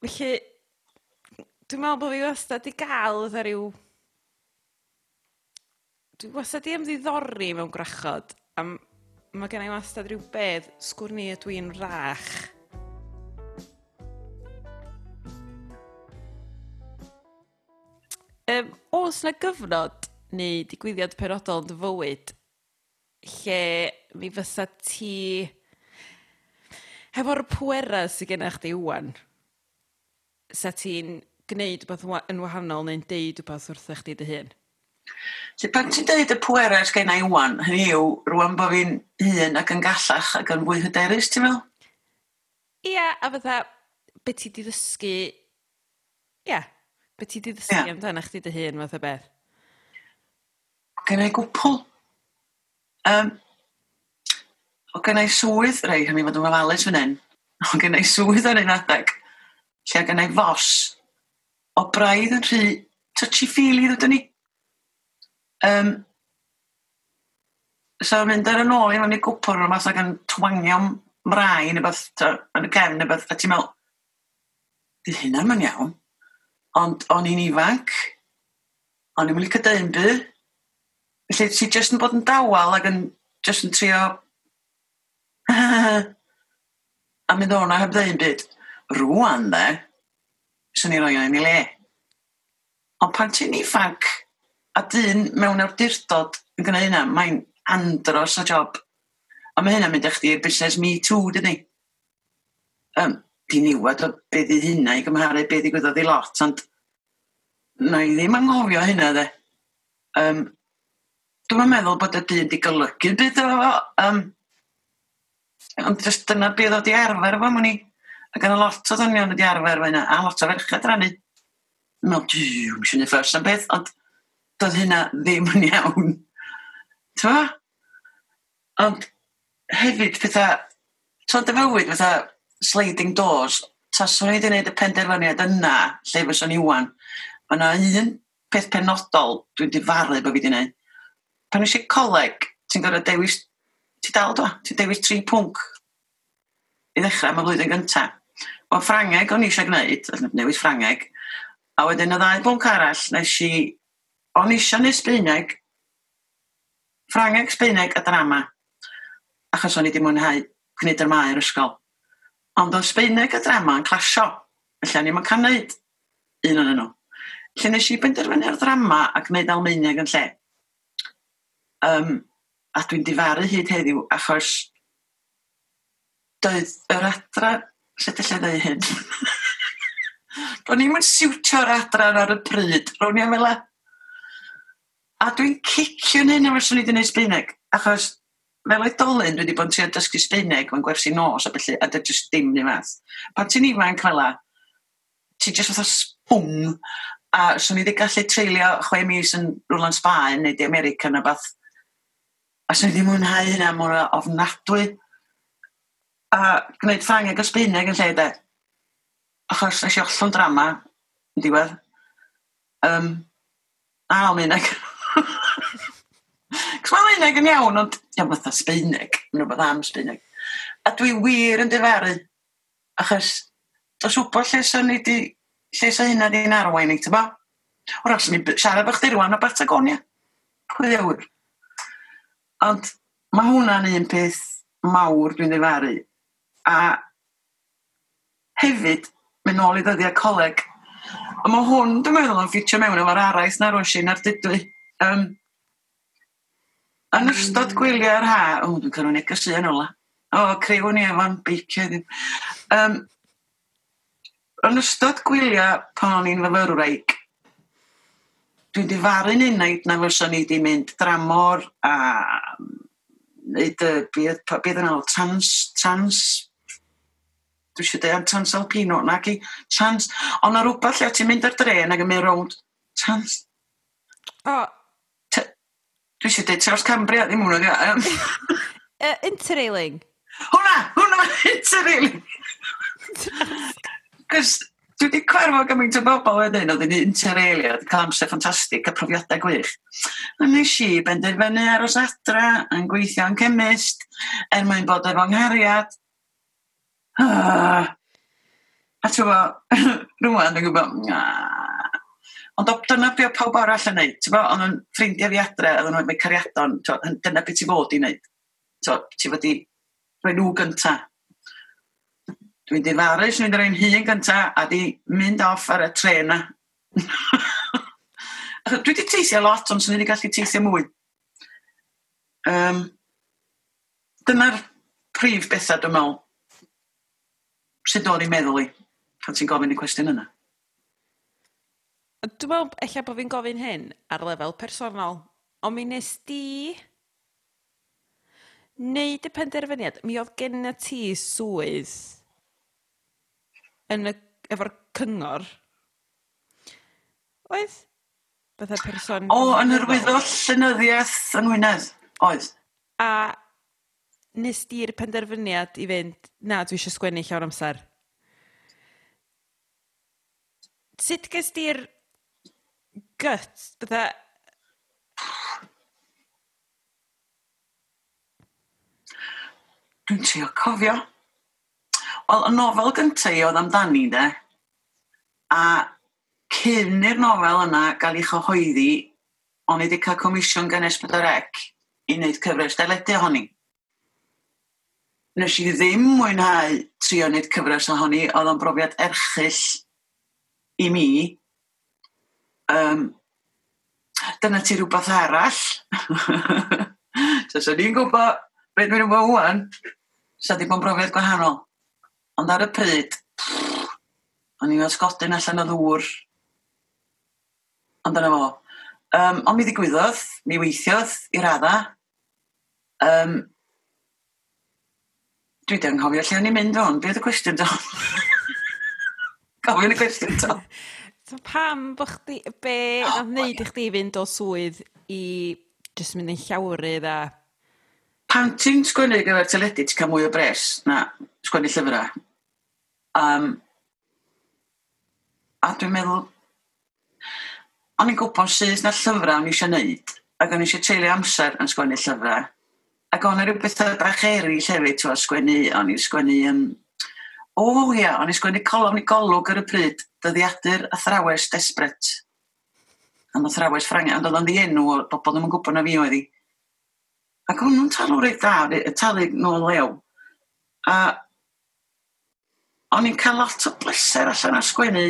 Felly, dwi'n meddwl bod fi wastad i gael ydw rhyw... Dwi'n wastad i ymddiddori mewn gwrachod, a mae gen i wastad rhyw bedd, sgwrni ydw i'n rach. Um, os na gyfnod neu digwyddiad penodol yn dy fywyd lle mi fysa ti hefo'r pwera sydd gennych chdi wwan, sa ti'n gwneud rhywbeth yn wahanol neu'n deud rhywbeth wrthych chdi dy hun? So, pan ti'n deud y pwera sydd gen i wwan, hynny yw, rwan bod fi'n hun ac yn gallach ac yn fwy hyderus, ti'n meddwl? Ia, yeah, a fydda, beth ti di ddysgu, ia, yeah, beth ti di ddysgu yeah. amdano chdi dy hun, fath o beth? Gen i gwpl Um, o gen i swydd, rei, hynny fod yn ofalus fan hyn, o gen i swydd ar un adeg, lle gen i fos, o braidd yn rhy touchy-feely ddod ni. Um, so mynd ar yn ôl, o'n i gwpwr o'r math ag yn twangio mrai neu beth, yn y cefn neu beth, a ti'n meddwl, di hynna'n ma'n iawn, ond o'n i'n ifanc, o'n i'n mynd i cadei'n byd, Felly ti jyst yn bod yn dawel ac yn jyst yn trio (laughs) a mynd o'na heb ddeun byd. rwan dde sy'n ni roi o'n i le. Ond pan ti'n ifanc a dyn mewn awdurdod yn gwneud hynna, mae'n andros o job. A mae hynna'n mynd eich di'r busnes me too, dydy. Um, di niwad o beth i hynna i gymharu beth i gwyddoedd i lot, ond na i ddim anghofio hynna, dde Um, dwi'n meddwl bod y byd wedi golygu byd o fo. Um, ond jyst dyna byd oedd i arfer efo i. Ac yna lot o ddynion wedi arfer efo hynna, a lot o ferched rannu. No, diw, mis i'n effers am beth, ond doedd hynna ddim yn iawn. T'o? Ond hefyd pethau, t'o dy fywyd pethau sliding doors, ta swn i wedi gwneud y penderfyniad yna, lle fyswn i wan. Mae yna un peth penodol dwi wedi faru bod fi wedi gwneud pan eisiau coleg, ti'n gorfod dewis, ti dal dwa, ti dewis tri pwnc i ddechrau am y flwyddyn gyntaf. O Ffrangeg o'n i eisiau gwneud, newid Ffrangeg, a wedyn y ddau bwnc arall nes i, o'n i eisiau neud Sbeineg, Ffrangeg, Sbeineg a drama, achos o'n i wedi mwynhau gwneud yr maer ysgol. Ond oedd Sbeineg a drama yn clasio, felly o'n i'n cael neud un o'n nhw. Lle nes i benderfynu'r drama a gwneud Almaeneg yn lle. Um, a dwi'n difaru hyd heddiw achos doedd yr adra, lle dillai ddau hyn? (laughs) Ro'n i'n mynd siwtio'r adran ar y pryd, ro'n i'n meddwl A dwi'n cicio'n hyn am os o'n i wedi gwneud Sbeineg, achos fel oedolyn dwi wedi bod yn trio dysgu Sbeineg o'n gwersi nos a felly, a dy jyst dim ni fath. Pan ti'n ifanc fel la, ti jyst fatha sbwng, a swn i wedi gallu treulio chwe mis yn rwlan Sbaen neu di America na bath A swn i wedi mwynhau hynna mor ofnadwy. A gwneud ffang ag ysbuneg yn lle de. Achos nes i ollon drama yn diwedd. Um, a o'n uneg. (laughs) Cos mae'n uneg yn iawn, ond ia, fatha sbuneg. yn rhywbeth am sbuneg. A dwi wir yn difaru. Achos, os wbod lle sy'n ni di... Lle sy'n hynna di'n arwain i, ti'n ba? Wrach, sy'n ni siarad bych di rwan o Batagonia. Pwy ddewr? Ond mae hwnna'n un peth mawr dwi'n ddifaru. A hefyd, mynd nôl i ddyddiau coleg. A mae hwn, dwi'n meddwl, yn ffitio mewn efo'r araith na rwy'n ar dydwy. Um, yn ystod mm. gwylio ar ha, o, oh, dwi'n cael nhw'n negas yn ola. O, oh, creu ni efo'n beicio ddim. Um, yn ystod gwyliau pan o'n i'n fyfyrwraig, dwi'n difaru'n unaid na fysa ni wedi mynd dramor a neud y bydd, bydd yn alw trans, trans dwi eisiau dweud trans alpino na ki, trans, ond na rhywbeth lle ti'n mynd ar dren ac yn mynd rownd trans O. Dwi eisiau dweud Traws Cambria ddim hwnna um. uh, (laughs) interrailing hwnna, hwnna (laughs) interrailing Cys, dwi wedi cwerfo gymaint o bobl wedyn, oedd yn intereliad, cael amser ffantastig, a profiadau gwych. A nes i benderfynu aros adra yn gweithio yn chemist, er mwyn bod efo nghariad. Ah. A ti'n bo, rwan dwi'n gwybod, nah. Ond o, dyna beth pawb arall yn neud, ti'n bo, ond yn ffrindiau fi adre, oedd nhw'n mynd cariadon, dyna beth ti fod i wneud. Ti'n fod i, rhoi nhw gyntaf, Dwi'n difarus swn i'n rhaid hun gynta a di mynd off ar y tren na. (laughs) dwi wedi teithio lot, ond swn i wedi gallu teithio mwy. Um, dyna'r prif bethau dwi'n meddwl. Sut o'n i'n meddwl i, pan ti'n gofyn i cwestiwn yna? Dwi'n meddwl, eich bod fi'n gofyn hyn ar lefel personol. Ond mi nes di wneud y penderfyniad, mi oedd gen y ti swydd yn y efo'r cyngor. Oedd? Bydda person... O, yn yr wyddor llynyddiaeth yn Wynedd. Oedd. A nes di'r penderfyniad i fynd, na, dwi eisiau sgwennu llawn amser. Sut ges di'r gut, bydda... Dwi'n trio cofio. Wel, y nofel gyntaf i oedd amdani, de. A cyn i'r nofel yna gael ei chyhoeddi, o'n i wedi cael comisiwn gan Esbydorec i wneud cyfres deledu ohoni. Nes i ddim mwynhau trio wneud cyfres ohoni, oedd o'n brofiad erchill i mi. Um, dyna ti rhywbeth arall. (laughs) Tys o'n i'n gwybod beth dwi'n gwybod wwan, sa di bod yn brofiad gwahanol. Ond ar y pryd, o'n i'n ysgodyn allan o ddŵr. Ond dyna fo. Um, ond mi ddigwyddodd, mi weithiodd i radda. Um, dwi di anghofio lle o'n i'n mynd o'n. Be oedd y cwestiwn do? (laughs) Gofyn y cwestiwn do? (laughs) So pam bo chdi, be oh, wneud i chdi fynd o swydd i jyst mynd yn llawrydd a... Pan ti'n sgwennu gyfer teledu, ti'n cael mwy o bres na sgwennu llyfrau. Um, a dwi'n meddwl, o'n i'n gwybod sydd na llyfrau o'n i eisiau neud, ac o'n i eisiau treulio amser yn sgwennu llyfrau. Ac o'n i rhyw bethau bach eraill hefyd, ti'n sgwennu, o'n i'n sgwennu, yn... o ia, o'n i'n sgwennu colofn i golwg ar y pryd, dyddiadur athrawes desbret. Yn athrawes Ffrangau, ond oedd o'n ddienw o bobl ddim yn gwybod na fi oedd hi. Ac o'n nhw'n talw reit da, talu nôl lew. A o'n i'n cael lot o bleser allan ar sgwennu.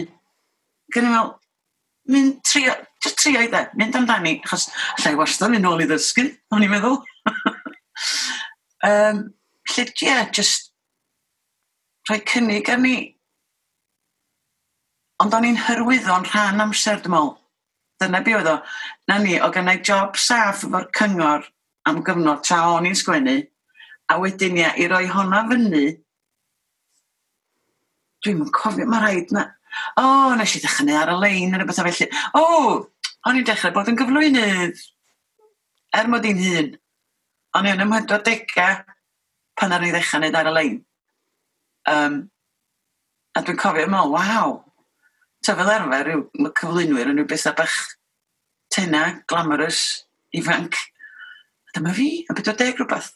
Gyn i'n meddwl, mynd trio, just trio i dde, mynd amdani, achos allai wastad mynd nôl i ddysgu, o'n i'n meddwl. (laughs) um, lle, ie, yeah, just rhoi cynnig ar ni. Ond o'n i'n hyrwyddo'n rhan amser, dwi'n meddwl. Dyna be oedd o. Na ni, o gennau job saff efo'r cyngor am gyfnod tra o'n i'n sgwennu, a wedyn ia, i roi honna fyny, dwi'n yn cofio, mae rhaid na... O, oh, nes i ddechrau ar y lein neu rhywbeth o felly. O, oh, o'n i'n dechrau bod yn gyflwynydd er mod i'n hun. O'n i'n ymhedro dega pan ar i ddechrau wneud ar y lein. Um, a dwi'n cofio, mewn, waw. Ta fel arfer, yw, mae cyflwynwyr yn rhywbeth bach tena, glamorous, ifanc. A dyma fi, a beth o deg rhywbeth.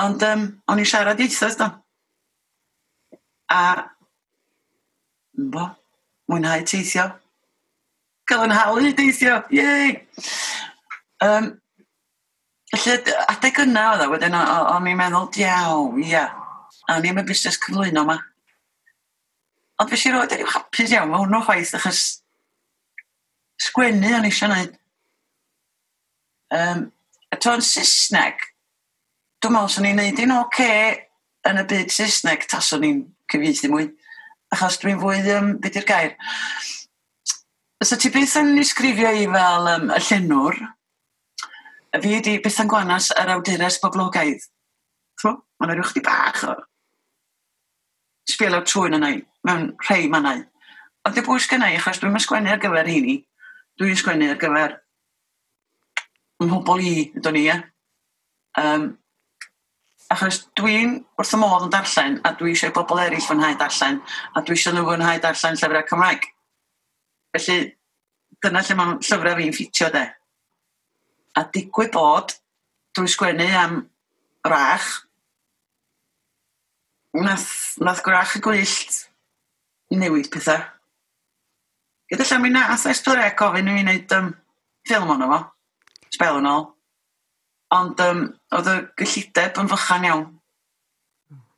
Ond um, o'n i'n siarad ieithoedd, do a bo, mwynhau teithio. Cael yn hawl i teithio, yei! Um, Felly, adeg yna oedd o, wedyn o'n i'n meddwl, diaw, ia, a ni'n mynd busnes cyflwyno yma. Ond fes i roed yn i'w hapus iawn, mae hwnnw ffaith, achos sgwennu o'n eisiau gwneud. Um, a to'n Saesneg, dwi'n meddwl swn i'n neud un oce okay yn y byd Saesneg tas o'n i'n cyfieithu mwy. Achos dwi'n fwy, um, beth yw'r gair? Os so, ti beth yn ysgrifio i fel um, y llenwr, fi ydi beth yn gwanas yr awdures boblogaidd. Mae yna rhywch chi bach o sbiel o trwy'n yna, mewn rhai mannau. Ond dy bwys gynnau, achos dwi'n sgwennu ar gyfer hynny. Dwi'n sgwennu ar gyfer mhobl i, ydyn ni, ie. Um, Achos dwi'n wrth y modd yn darllen, a dwi eisiau bobl eraill fwynhau darllen, a dwi eisiau nhw fwynhau darllen llyfrau Cymraeg. Felly, dyna lle mae llyfrau fi'n ffitio, de. A digwydd bod, drwy sgwennu am rach, nath, nath gwrach y gwyllt newid pethau. Gyda lle mi na, ath Esbydre gofyn i mi wneud um, ffilm ono fo, spel yn ôl. Ond um, oedd y gyllideb yn fychan iawn.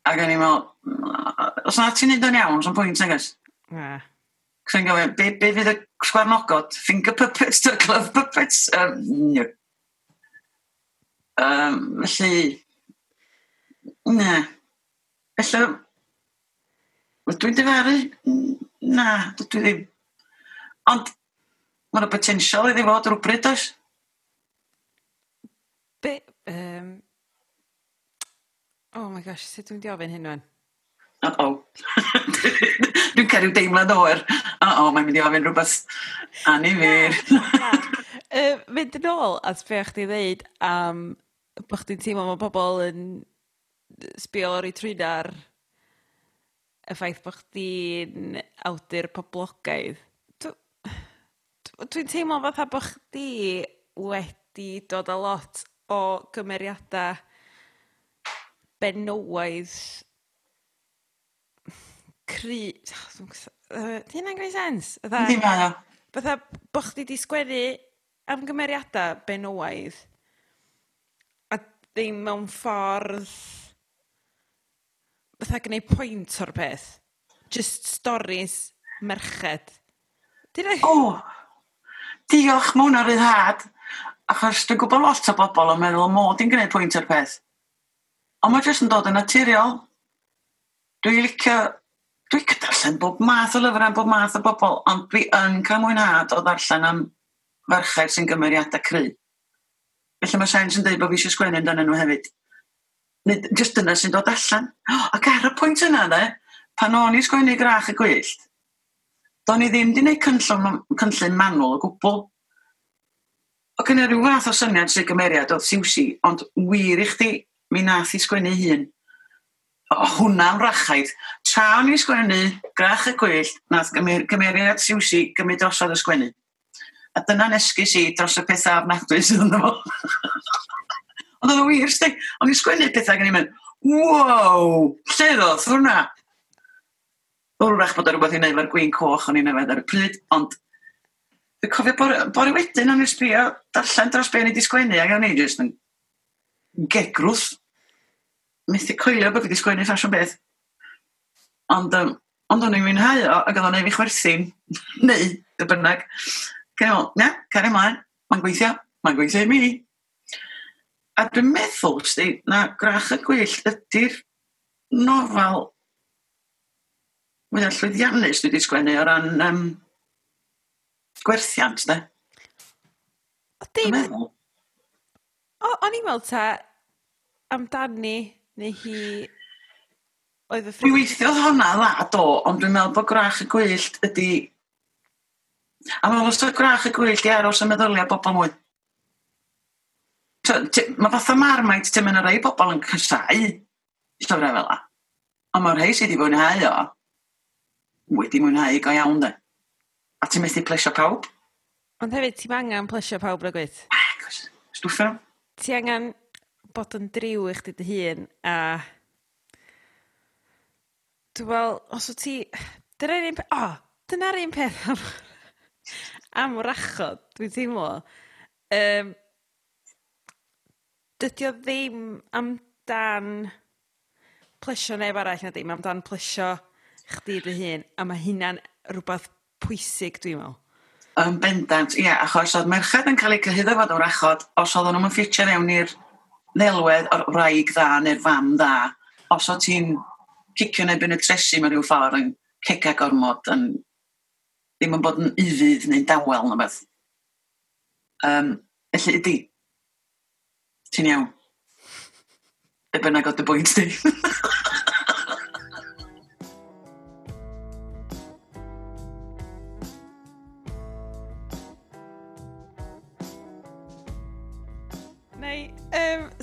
Ac o'n i'n meddwl, os na ti'n neud yn iawn, sy'n pwynt nag oes? Na. Cyn gofyn, be, be fydd y sgwarnogod? Finger puppets, to (laughs) glove puppets? Um, no. Um, felly, ne. Felly, dwi'n dyfaru? Na, dwi ddim. Ond, mae'n potensial iddi fod rhywbryd oes? Be... um, Oh my gosh, sut dwi'n diofyn hyn rwan? Uh-oh. (laughs) dwi'n cael rhyw deimlad oer. Uh-oh, mae'n mynd i ofyn rhywbeth anifir. uh, mynd yn ôl at be o'ch di ddeud am um, bod chdi'n teimlo mae pobl yn sbio o'r i trwynar y ffaith bod chdi'n awdur poblogaidd. Dwi'n teimlo fatha bod chdi wedi dod a lot o gymeriadau benywaidd cry... 'Di hynna'n gwneud sens? Di mae o. Fatha bo' chdi 'di sgwennu am gymeriadau benywaidd a ddim mewn ffordd fatha gwneud pwynt o'r peth. Just stories merched. Di hynna... O! Diolch, ma' hwnna ryddhad. Achos dwi'n gwybod lot o bobl yn meddwl mod i'n gwneud pwynt o'r peth. Ond mae jyst yn dod yn naturiol. Dwi'n licio... Dwi'n darllen bob math o lyfrau am bob math o bobl, ond dwi yn cael mwynhad o ddarllen am farchaid sy'n gymeriadau cry. Felly mae Sainz yn dweud bod fi eisiau sgwennu amdanyn nhw hefyd. Nid, just dyna sy'n dod allan. Oh, ac ar y pwynt yna, de, pan o'n i sgwennu grach y gwyllt, do'n i ddim wedi gwneud cynllun, cynllun manwl o gwbl. O gen rhyw fath o syniad sy'n gymeriad oedd Siwsi, ond wir i chdi, mi nath i sgwennu hun. O hwnna'n rachaid. Tra o'n i sgwennu, grach y gwyllt, nath gymer, gymeriad Siwsi gymryd drosodd y sgwennu. A dyna nesgus i dros y pethau ofnadwy sydd ynddo fo. (laughs) Ond oedd o wir, sti. O'n i sgwennu pethau gen i'n mynd, wow, lle ddodd hwnna? Wrach bod o rhywbeth i wneud efo'r gwyn coch o'n i'n yfed ar y pryd, ond Dwi'n cofio bore, bore wedyn o'n i'n sbio, darllen dros be o'n i wedi sgwennu, ac o'n i jyst yn gegrwth. Methu coelio bod fi wedi sgwennu ffasiwn beth. Ond, um, ond o'n i'n mwynhau o, ac oedd o'n ei fi chwerthin, (laughs) neu, dy bynnag. Gen i'n ia, cari ymlaen, mae'n gweithio, mae'n gweithio i mi. A dwi'n meddwl, sti, na grach y gwyllt ydy'r nofel mwy allwyddiannus dwi wedi sgwennu o ran um, gwerthiant, ne? O, dim... O, o'n i'n meddwl ta amdani neu hi oedd y ffrwyd. weithio weithiodd honna dda, do, ond dwi'n meddwl bod grach y gwyllt ydy... A mae'n os grach y gwyllt i aros y meddyliau bobl mwy. Mae fath o marmait, ti'n mynd o rei bobl yn cysau, llyfrau fel la. Ond mae'r rhai sydd wedi mwynhau o, wedi mwynhau go iawn, de. A ti'n methu plesio pawb. Ond hefyd, ti'n angen plesio pawb rhaid gwyth? Wagos, stwffio. Ti angen bod yn driw i chdi dy hun a... Dwi'n fel, os o ti... Dyna'r un peth... O, oh, dyna'r un peth am... am rachod, dwi'n teimlo. Um, dydy o ddim amdan plesio neb arall na dim, amdan plesio chdi dy hun, a mae hynna'n rhywbeth pwysig, dwi'n meddwl. Yn bendant, ie, achos oedd merched yn cael eu cyhyddo fod o'r achod, os oedden nhw'n ffitio fewn i'r ddelwedd o'r wraig dda neu'r fam dda, os oedd ti'n cicio neu byn y tresu mewn rhyw ffordd yn cega gormod yn ddim yn bod yn ufudd neu'n dawel na beth. Um, felly ydy, ti'n iawn. Be bynnag oedd y bwynt di. (laughs)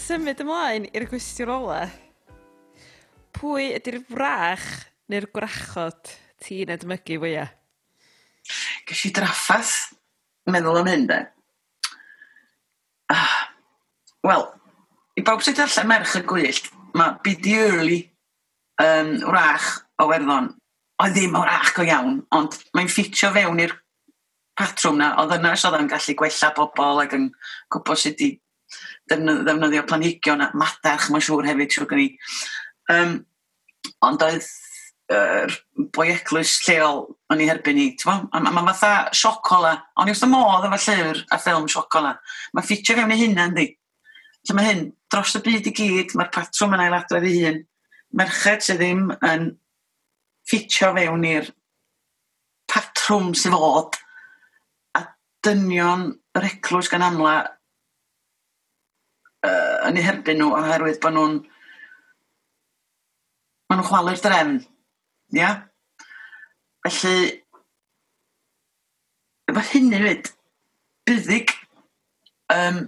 symud ymlaen i'r gwestiwn ola. E? Pwy ydy'r frach neu'r gwrachod ti'n edmygu fwyaf? Ges i draffath, meddwl am hyn, de. Ah, Wel, i bawb sydd allan merch y gwyllt, mae Bidi Early um, wrach o werddon, oedd ddim o wrach go iawn, ond mae'n ffitio fewn i'r patrwm na, Oedd yna sydd yn gallu gwella bobl ac yn gwybod sut i ddefnyddio planhigion a madarch, mae'n siŵr hefyd, siŵr gen i. Um, ond oedd yr boi eglwys lleol o'n i herbyn i, ti'n a mae ma fatha siocola, o'n i wrth y modd efo llyfr a ffilm siocola, mae ffitio fewn i hynna, yndi. Lle mae hyn, dros y byd i gyd, mae'r patrwm yn ailadrodd ei hun, merched sydd ddim yn ffitio fewn i'r patrwm sydd fod, a dynion yr eglwys gan amla uh, yn eu herbyn nhw oherwydd bod nhw'n maen nhw'n chwalu'r drefn. Ia? Yeah? Felly, efo hynny fyd, buddig, um,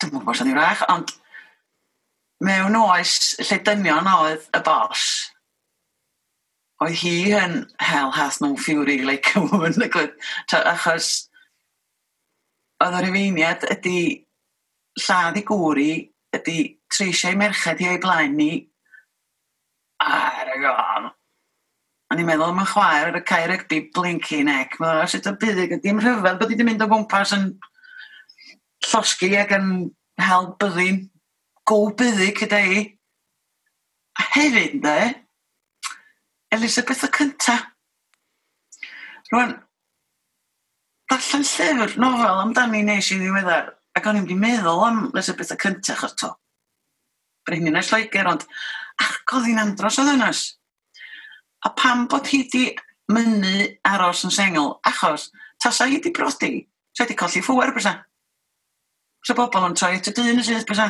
dwi'n gwybod sy'n ei wrach ond mewn oes lle dynion oedd y bos, oedd hi yn hell hath no fury like a woman, achos oedd yr yfeiniad ydy lladd i gwri ydy treisiau merched i o'i blaen ni ar y gofn. A ni'n meddwl am y chwaer ar y cae rygbi blinky neck. Mae'n rhaid sut o byddig. Dim rhyfedd bod wedi mynd o gwmpas yn llosgi ac yn hel byddin. Go byddig gyda i. A hefyd, de, Elisabeth y cynta. Rwan, darllen llyfr, nofel amdani nes i ddiweddar. Ac o'n i'n mynd i meddwl am Elizabeth y cyntach ato. Brenhinas Lloegr, ond argodd hi'n andros o ddynas. A pam bod hi di mynnu aros yn sengl? Achos, tasa hi di brodi, sa di colli ffwer bysa. So bobl yn troi at y dyn y sydd bysa.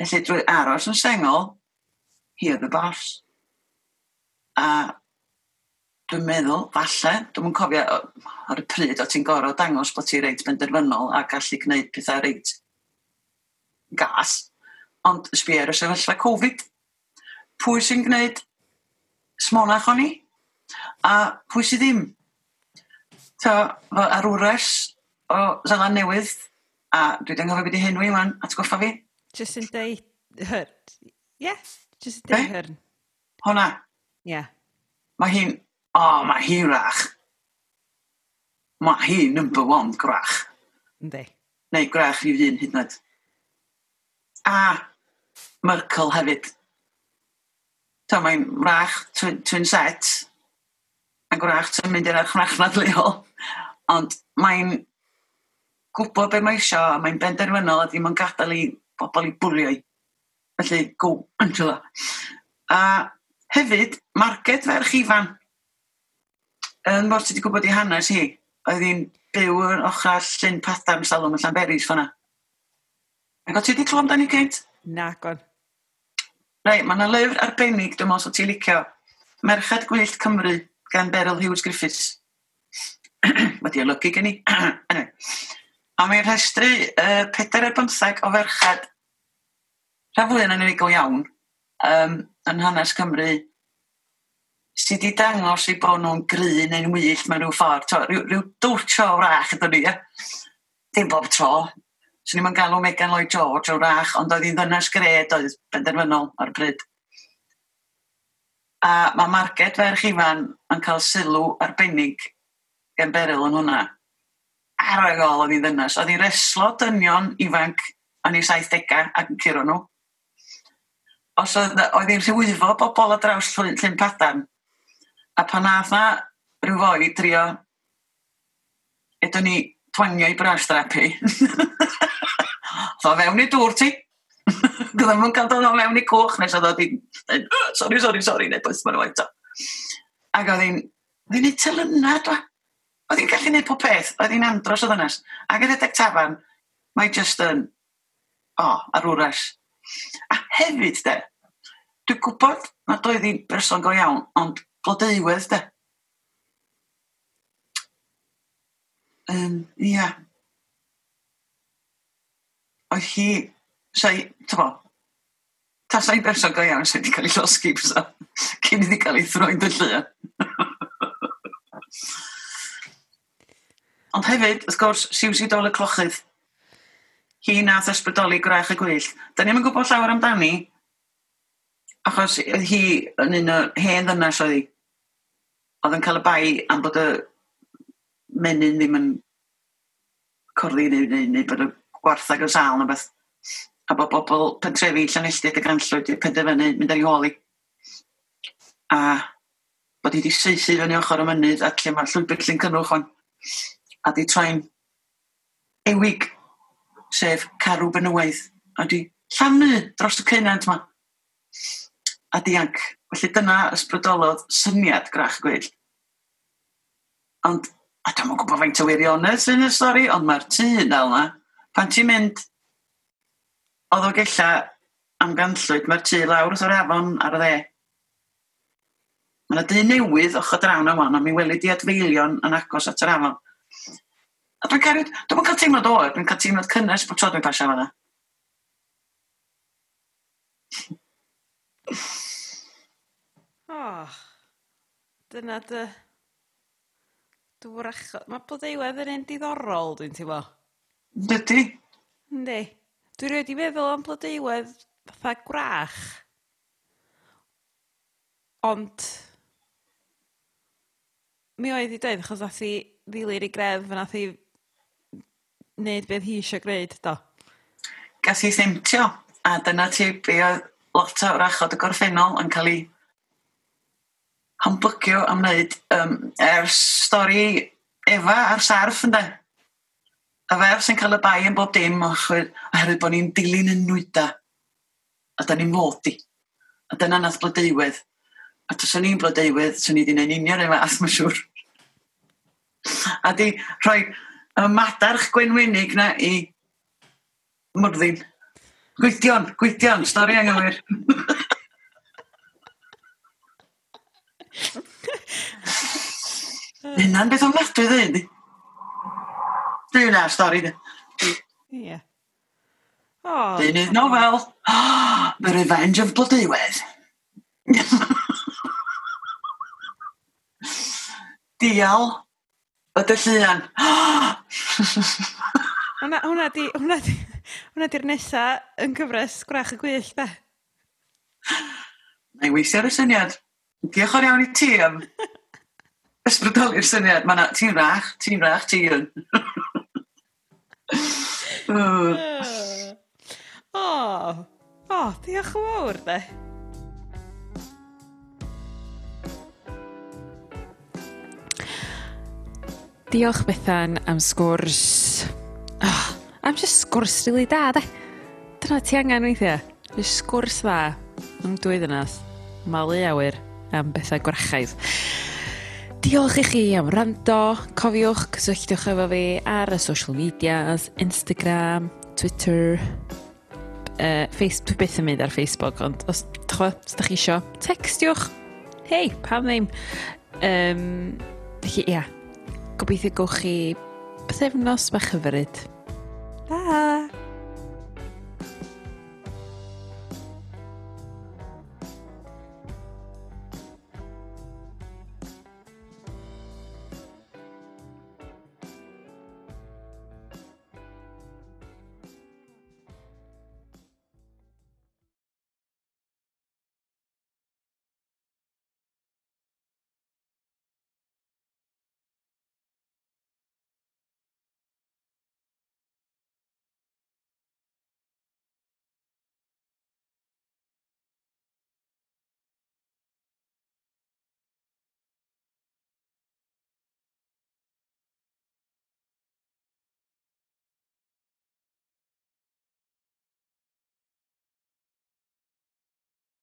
Felly drwy aros yn sengl, hi oedd y bos. A dwi'n meddwl, falle, dwi'n yn cofio ar y pryd o ti'n gorau dangos bod ti reit benderfynol a gallu gwneud pethau reit gas. Ond sbi ar y sefyllfa Covid, pwy sy'n gwneud smonach o'n i? A pwy sydd ddim? Ta, ar wres o Zala Newydd, a dwi ddim yn gofio beth i henwi wy, wan, atgoffa fi. Just yn deud hyr. Yes, just yn deud hyr. Hwna. Yeah. Mae hi'n o mae hi rach. mae hi number one grach. Ynddi. Neu grach i un hyd yn oed. A Merkel hefyd. Ta mae'n rach twin, twin set, a grach ti'n mynd i'r archnachnad leol, ond mae'n gwybod be mae isio, a mae'n benderfynol a ddim yn gadael i bobl i bwrio i. Felly, go, Angela. A hefyd, marged ferch ifan Yn mor ti wedi gwybod i hanes hi, oedd hi'n byw yn ochr llyn padarn salwm yn Llanberis fanna. Ac o ti wedi clywed amdani, Kate? Na, gon. Rai, mae yna lyfr arbennig, dwi'n meddwl, o ti'n licio. Merched Gwyllt Cymru, gan Beryl Hughes Griffiths. (clears throat) Wedi olygu gen i. (clears throat) a mae'n rhestru uh, 4 ar 15 o ferched. Rha fwy yn unigol iawn um, yn hanes Cymru sydd wedi dangos i bod nhw'n gry neu'n wyllt mewn rhyw ffordd. To, rhyw, rhyw dwtio o rach ydyn ni, dim bob tro. Swn i'n galw Megan Lloyd George o rach, ond oedd hi'n ddynas gred oedd benderfynol ar y bryd. A mae Marged Ferch Ifan yn cael sylw arbennig gen beryl yn hwnna. Aragol oedd hi'n ddynas. Oedd hi'n reslo dynion ifanc yn ei 70au ac yn curo nhw os oedd, oedd hi'n rhywyddo bobl a draws Llyn Padan, A pan nath na rhyw foi drio edwn ni twangio i brash therapi. Tho fewn i dŵr ti. Gwydda nhw'n cael dod o mewn i cwch nes oedd oedd hi'n sori, sori, sori, neu bwys ma'n waith Ac oedd hi'n, oedd hi'n neud telynna, dwa. Oedd hi'n gallu neud pob peth, oedd hi'n andros o ddynas. Ac yn edrych tafan, mae just yn, o, oh, ar wras. A hefyd, de, dwi'n gwybod nad oedd hi'n berson go iawn, ond Blodeuwedd de? Um, ia. Oedd hi, siai, t'bo, tasai berson go iawn sydd wedi cael ei llosgi fysa, cyn iddi cael ei throi'n dy. Ond hefyd, wrth gwrs, Susie Dol y Clochydd. Hi nath ysbrydoli gwrach y gwyllt. Da ni'n gwybod llawer amdani, achos hi yn un o hen ddynas oedd hi oedd yn cael y bai am bod y menyn ddim yn corddi neu, neu, neu bod y gwarthag o sal na beth. A bod bobl pentrefi llanelltid y ganllwyd i'r penderfynu mynd ar ei holi. A bod hi wedi saethu fyny ochr y mynydd a lle mae'r llwybr llyn cynnwch o'n A di troi'n ewig sef carw benywaidd. A di llannu dros y cynant yma A dianc. Felly dyna ysbrydolodd syniad grach gwyll. Ond, a dwi'n mwyn gwybod faint o wirionedd sy'n y stori, ond mae'r tŷ dal na. Pan ti'n mynd oedd o gella am ganllwyd, mae'r tŷ lawr wrth o'r afon ar y dde. Mae yna dyn newydd ochr drawn am wan, a mi weli di adfeilion yn agos at yr afon. A dwi'n cael, dwi'n cael teimlad oer, dwi'n cael teimlad cynnes bod tro dwi'n pasio fanna. O dyna dy dwracho- ma' Blodeuwedd yn un diddorol dwi'n teimlo. Dydy? Yndi. Dwi rioed 'di feddwl am Blodeuwedd fatha gwrach ond mi oedd 'i dweud, achos nath 'i ddilyn 'i gref a nath 'i wneud beth hi eisiau gwneud, do? Gas i sentio a dyna ti be' oedd lot o wrachod y gorffennol yn cael ei hambygio am wneud um, er stori efa ar sarf ynddo. A fer sy'n cael y bai yn bob dim oherwydd bod ni'n dilyn yn nwyda. A da ni'n fod i. A dyna nath blodeiwedd. A tos o'n i'n blodeiwedd, swn i wedi gwneud union efo ath mae'n siŵr. A di rhoi y madarch gwenwynig na i mwrddin. Gwydion, gwydion, stori anghywir. (laughs) Hynna'n beth o'n ofnadwy ddyn. Dwi'n na, stori dyn. Ie. Oh, Dynydd nofel. The Revenge of Blodeuwedd. Dial y dyllian. hwna, hwna di, hwna di, hwna di'r nesa yn cyfres gwrach y gwyll, da? Na i weithio ar y syniad. Diolch yn iawn i ti am (laughs) ysbrydoli'r syniad. Mae ti'n rach, ti'n rach, ti yn. (laughs) o, o, diolch yn fawr de. Diolch Bethan am sgwrs. Oh, am just sgwrs rili really da, de. Dyna ti angen weithiau. Just sgwrs dda. Yn dwy ddynas. Malu awyr am bethau gwrachaidd. Diolch i chi am rando. Cofiwch, cysylltwch efo fi ar y social medias, Instagram, Twitter, uh, Facebook, beth yn mynd ar Facebook, ond os, chwa, os da chi isio, textiwch. Hei, pam ddim. Um, felly, ia, gobeithio gowch chi bythefnos bach hyfryd. Bye!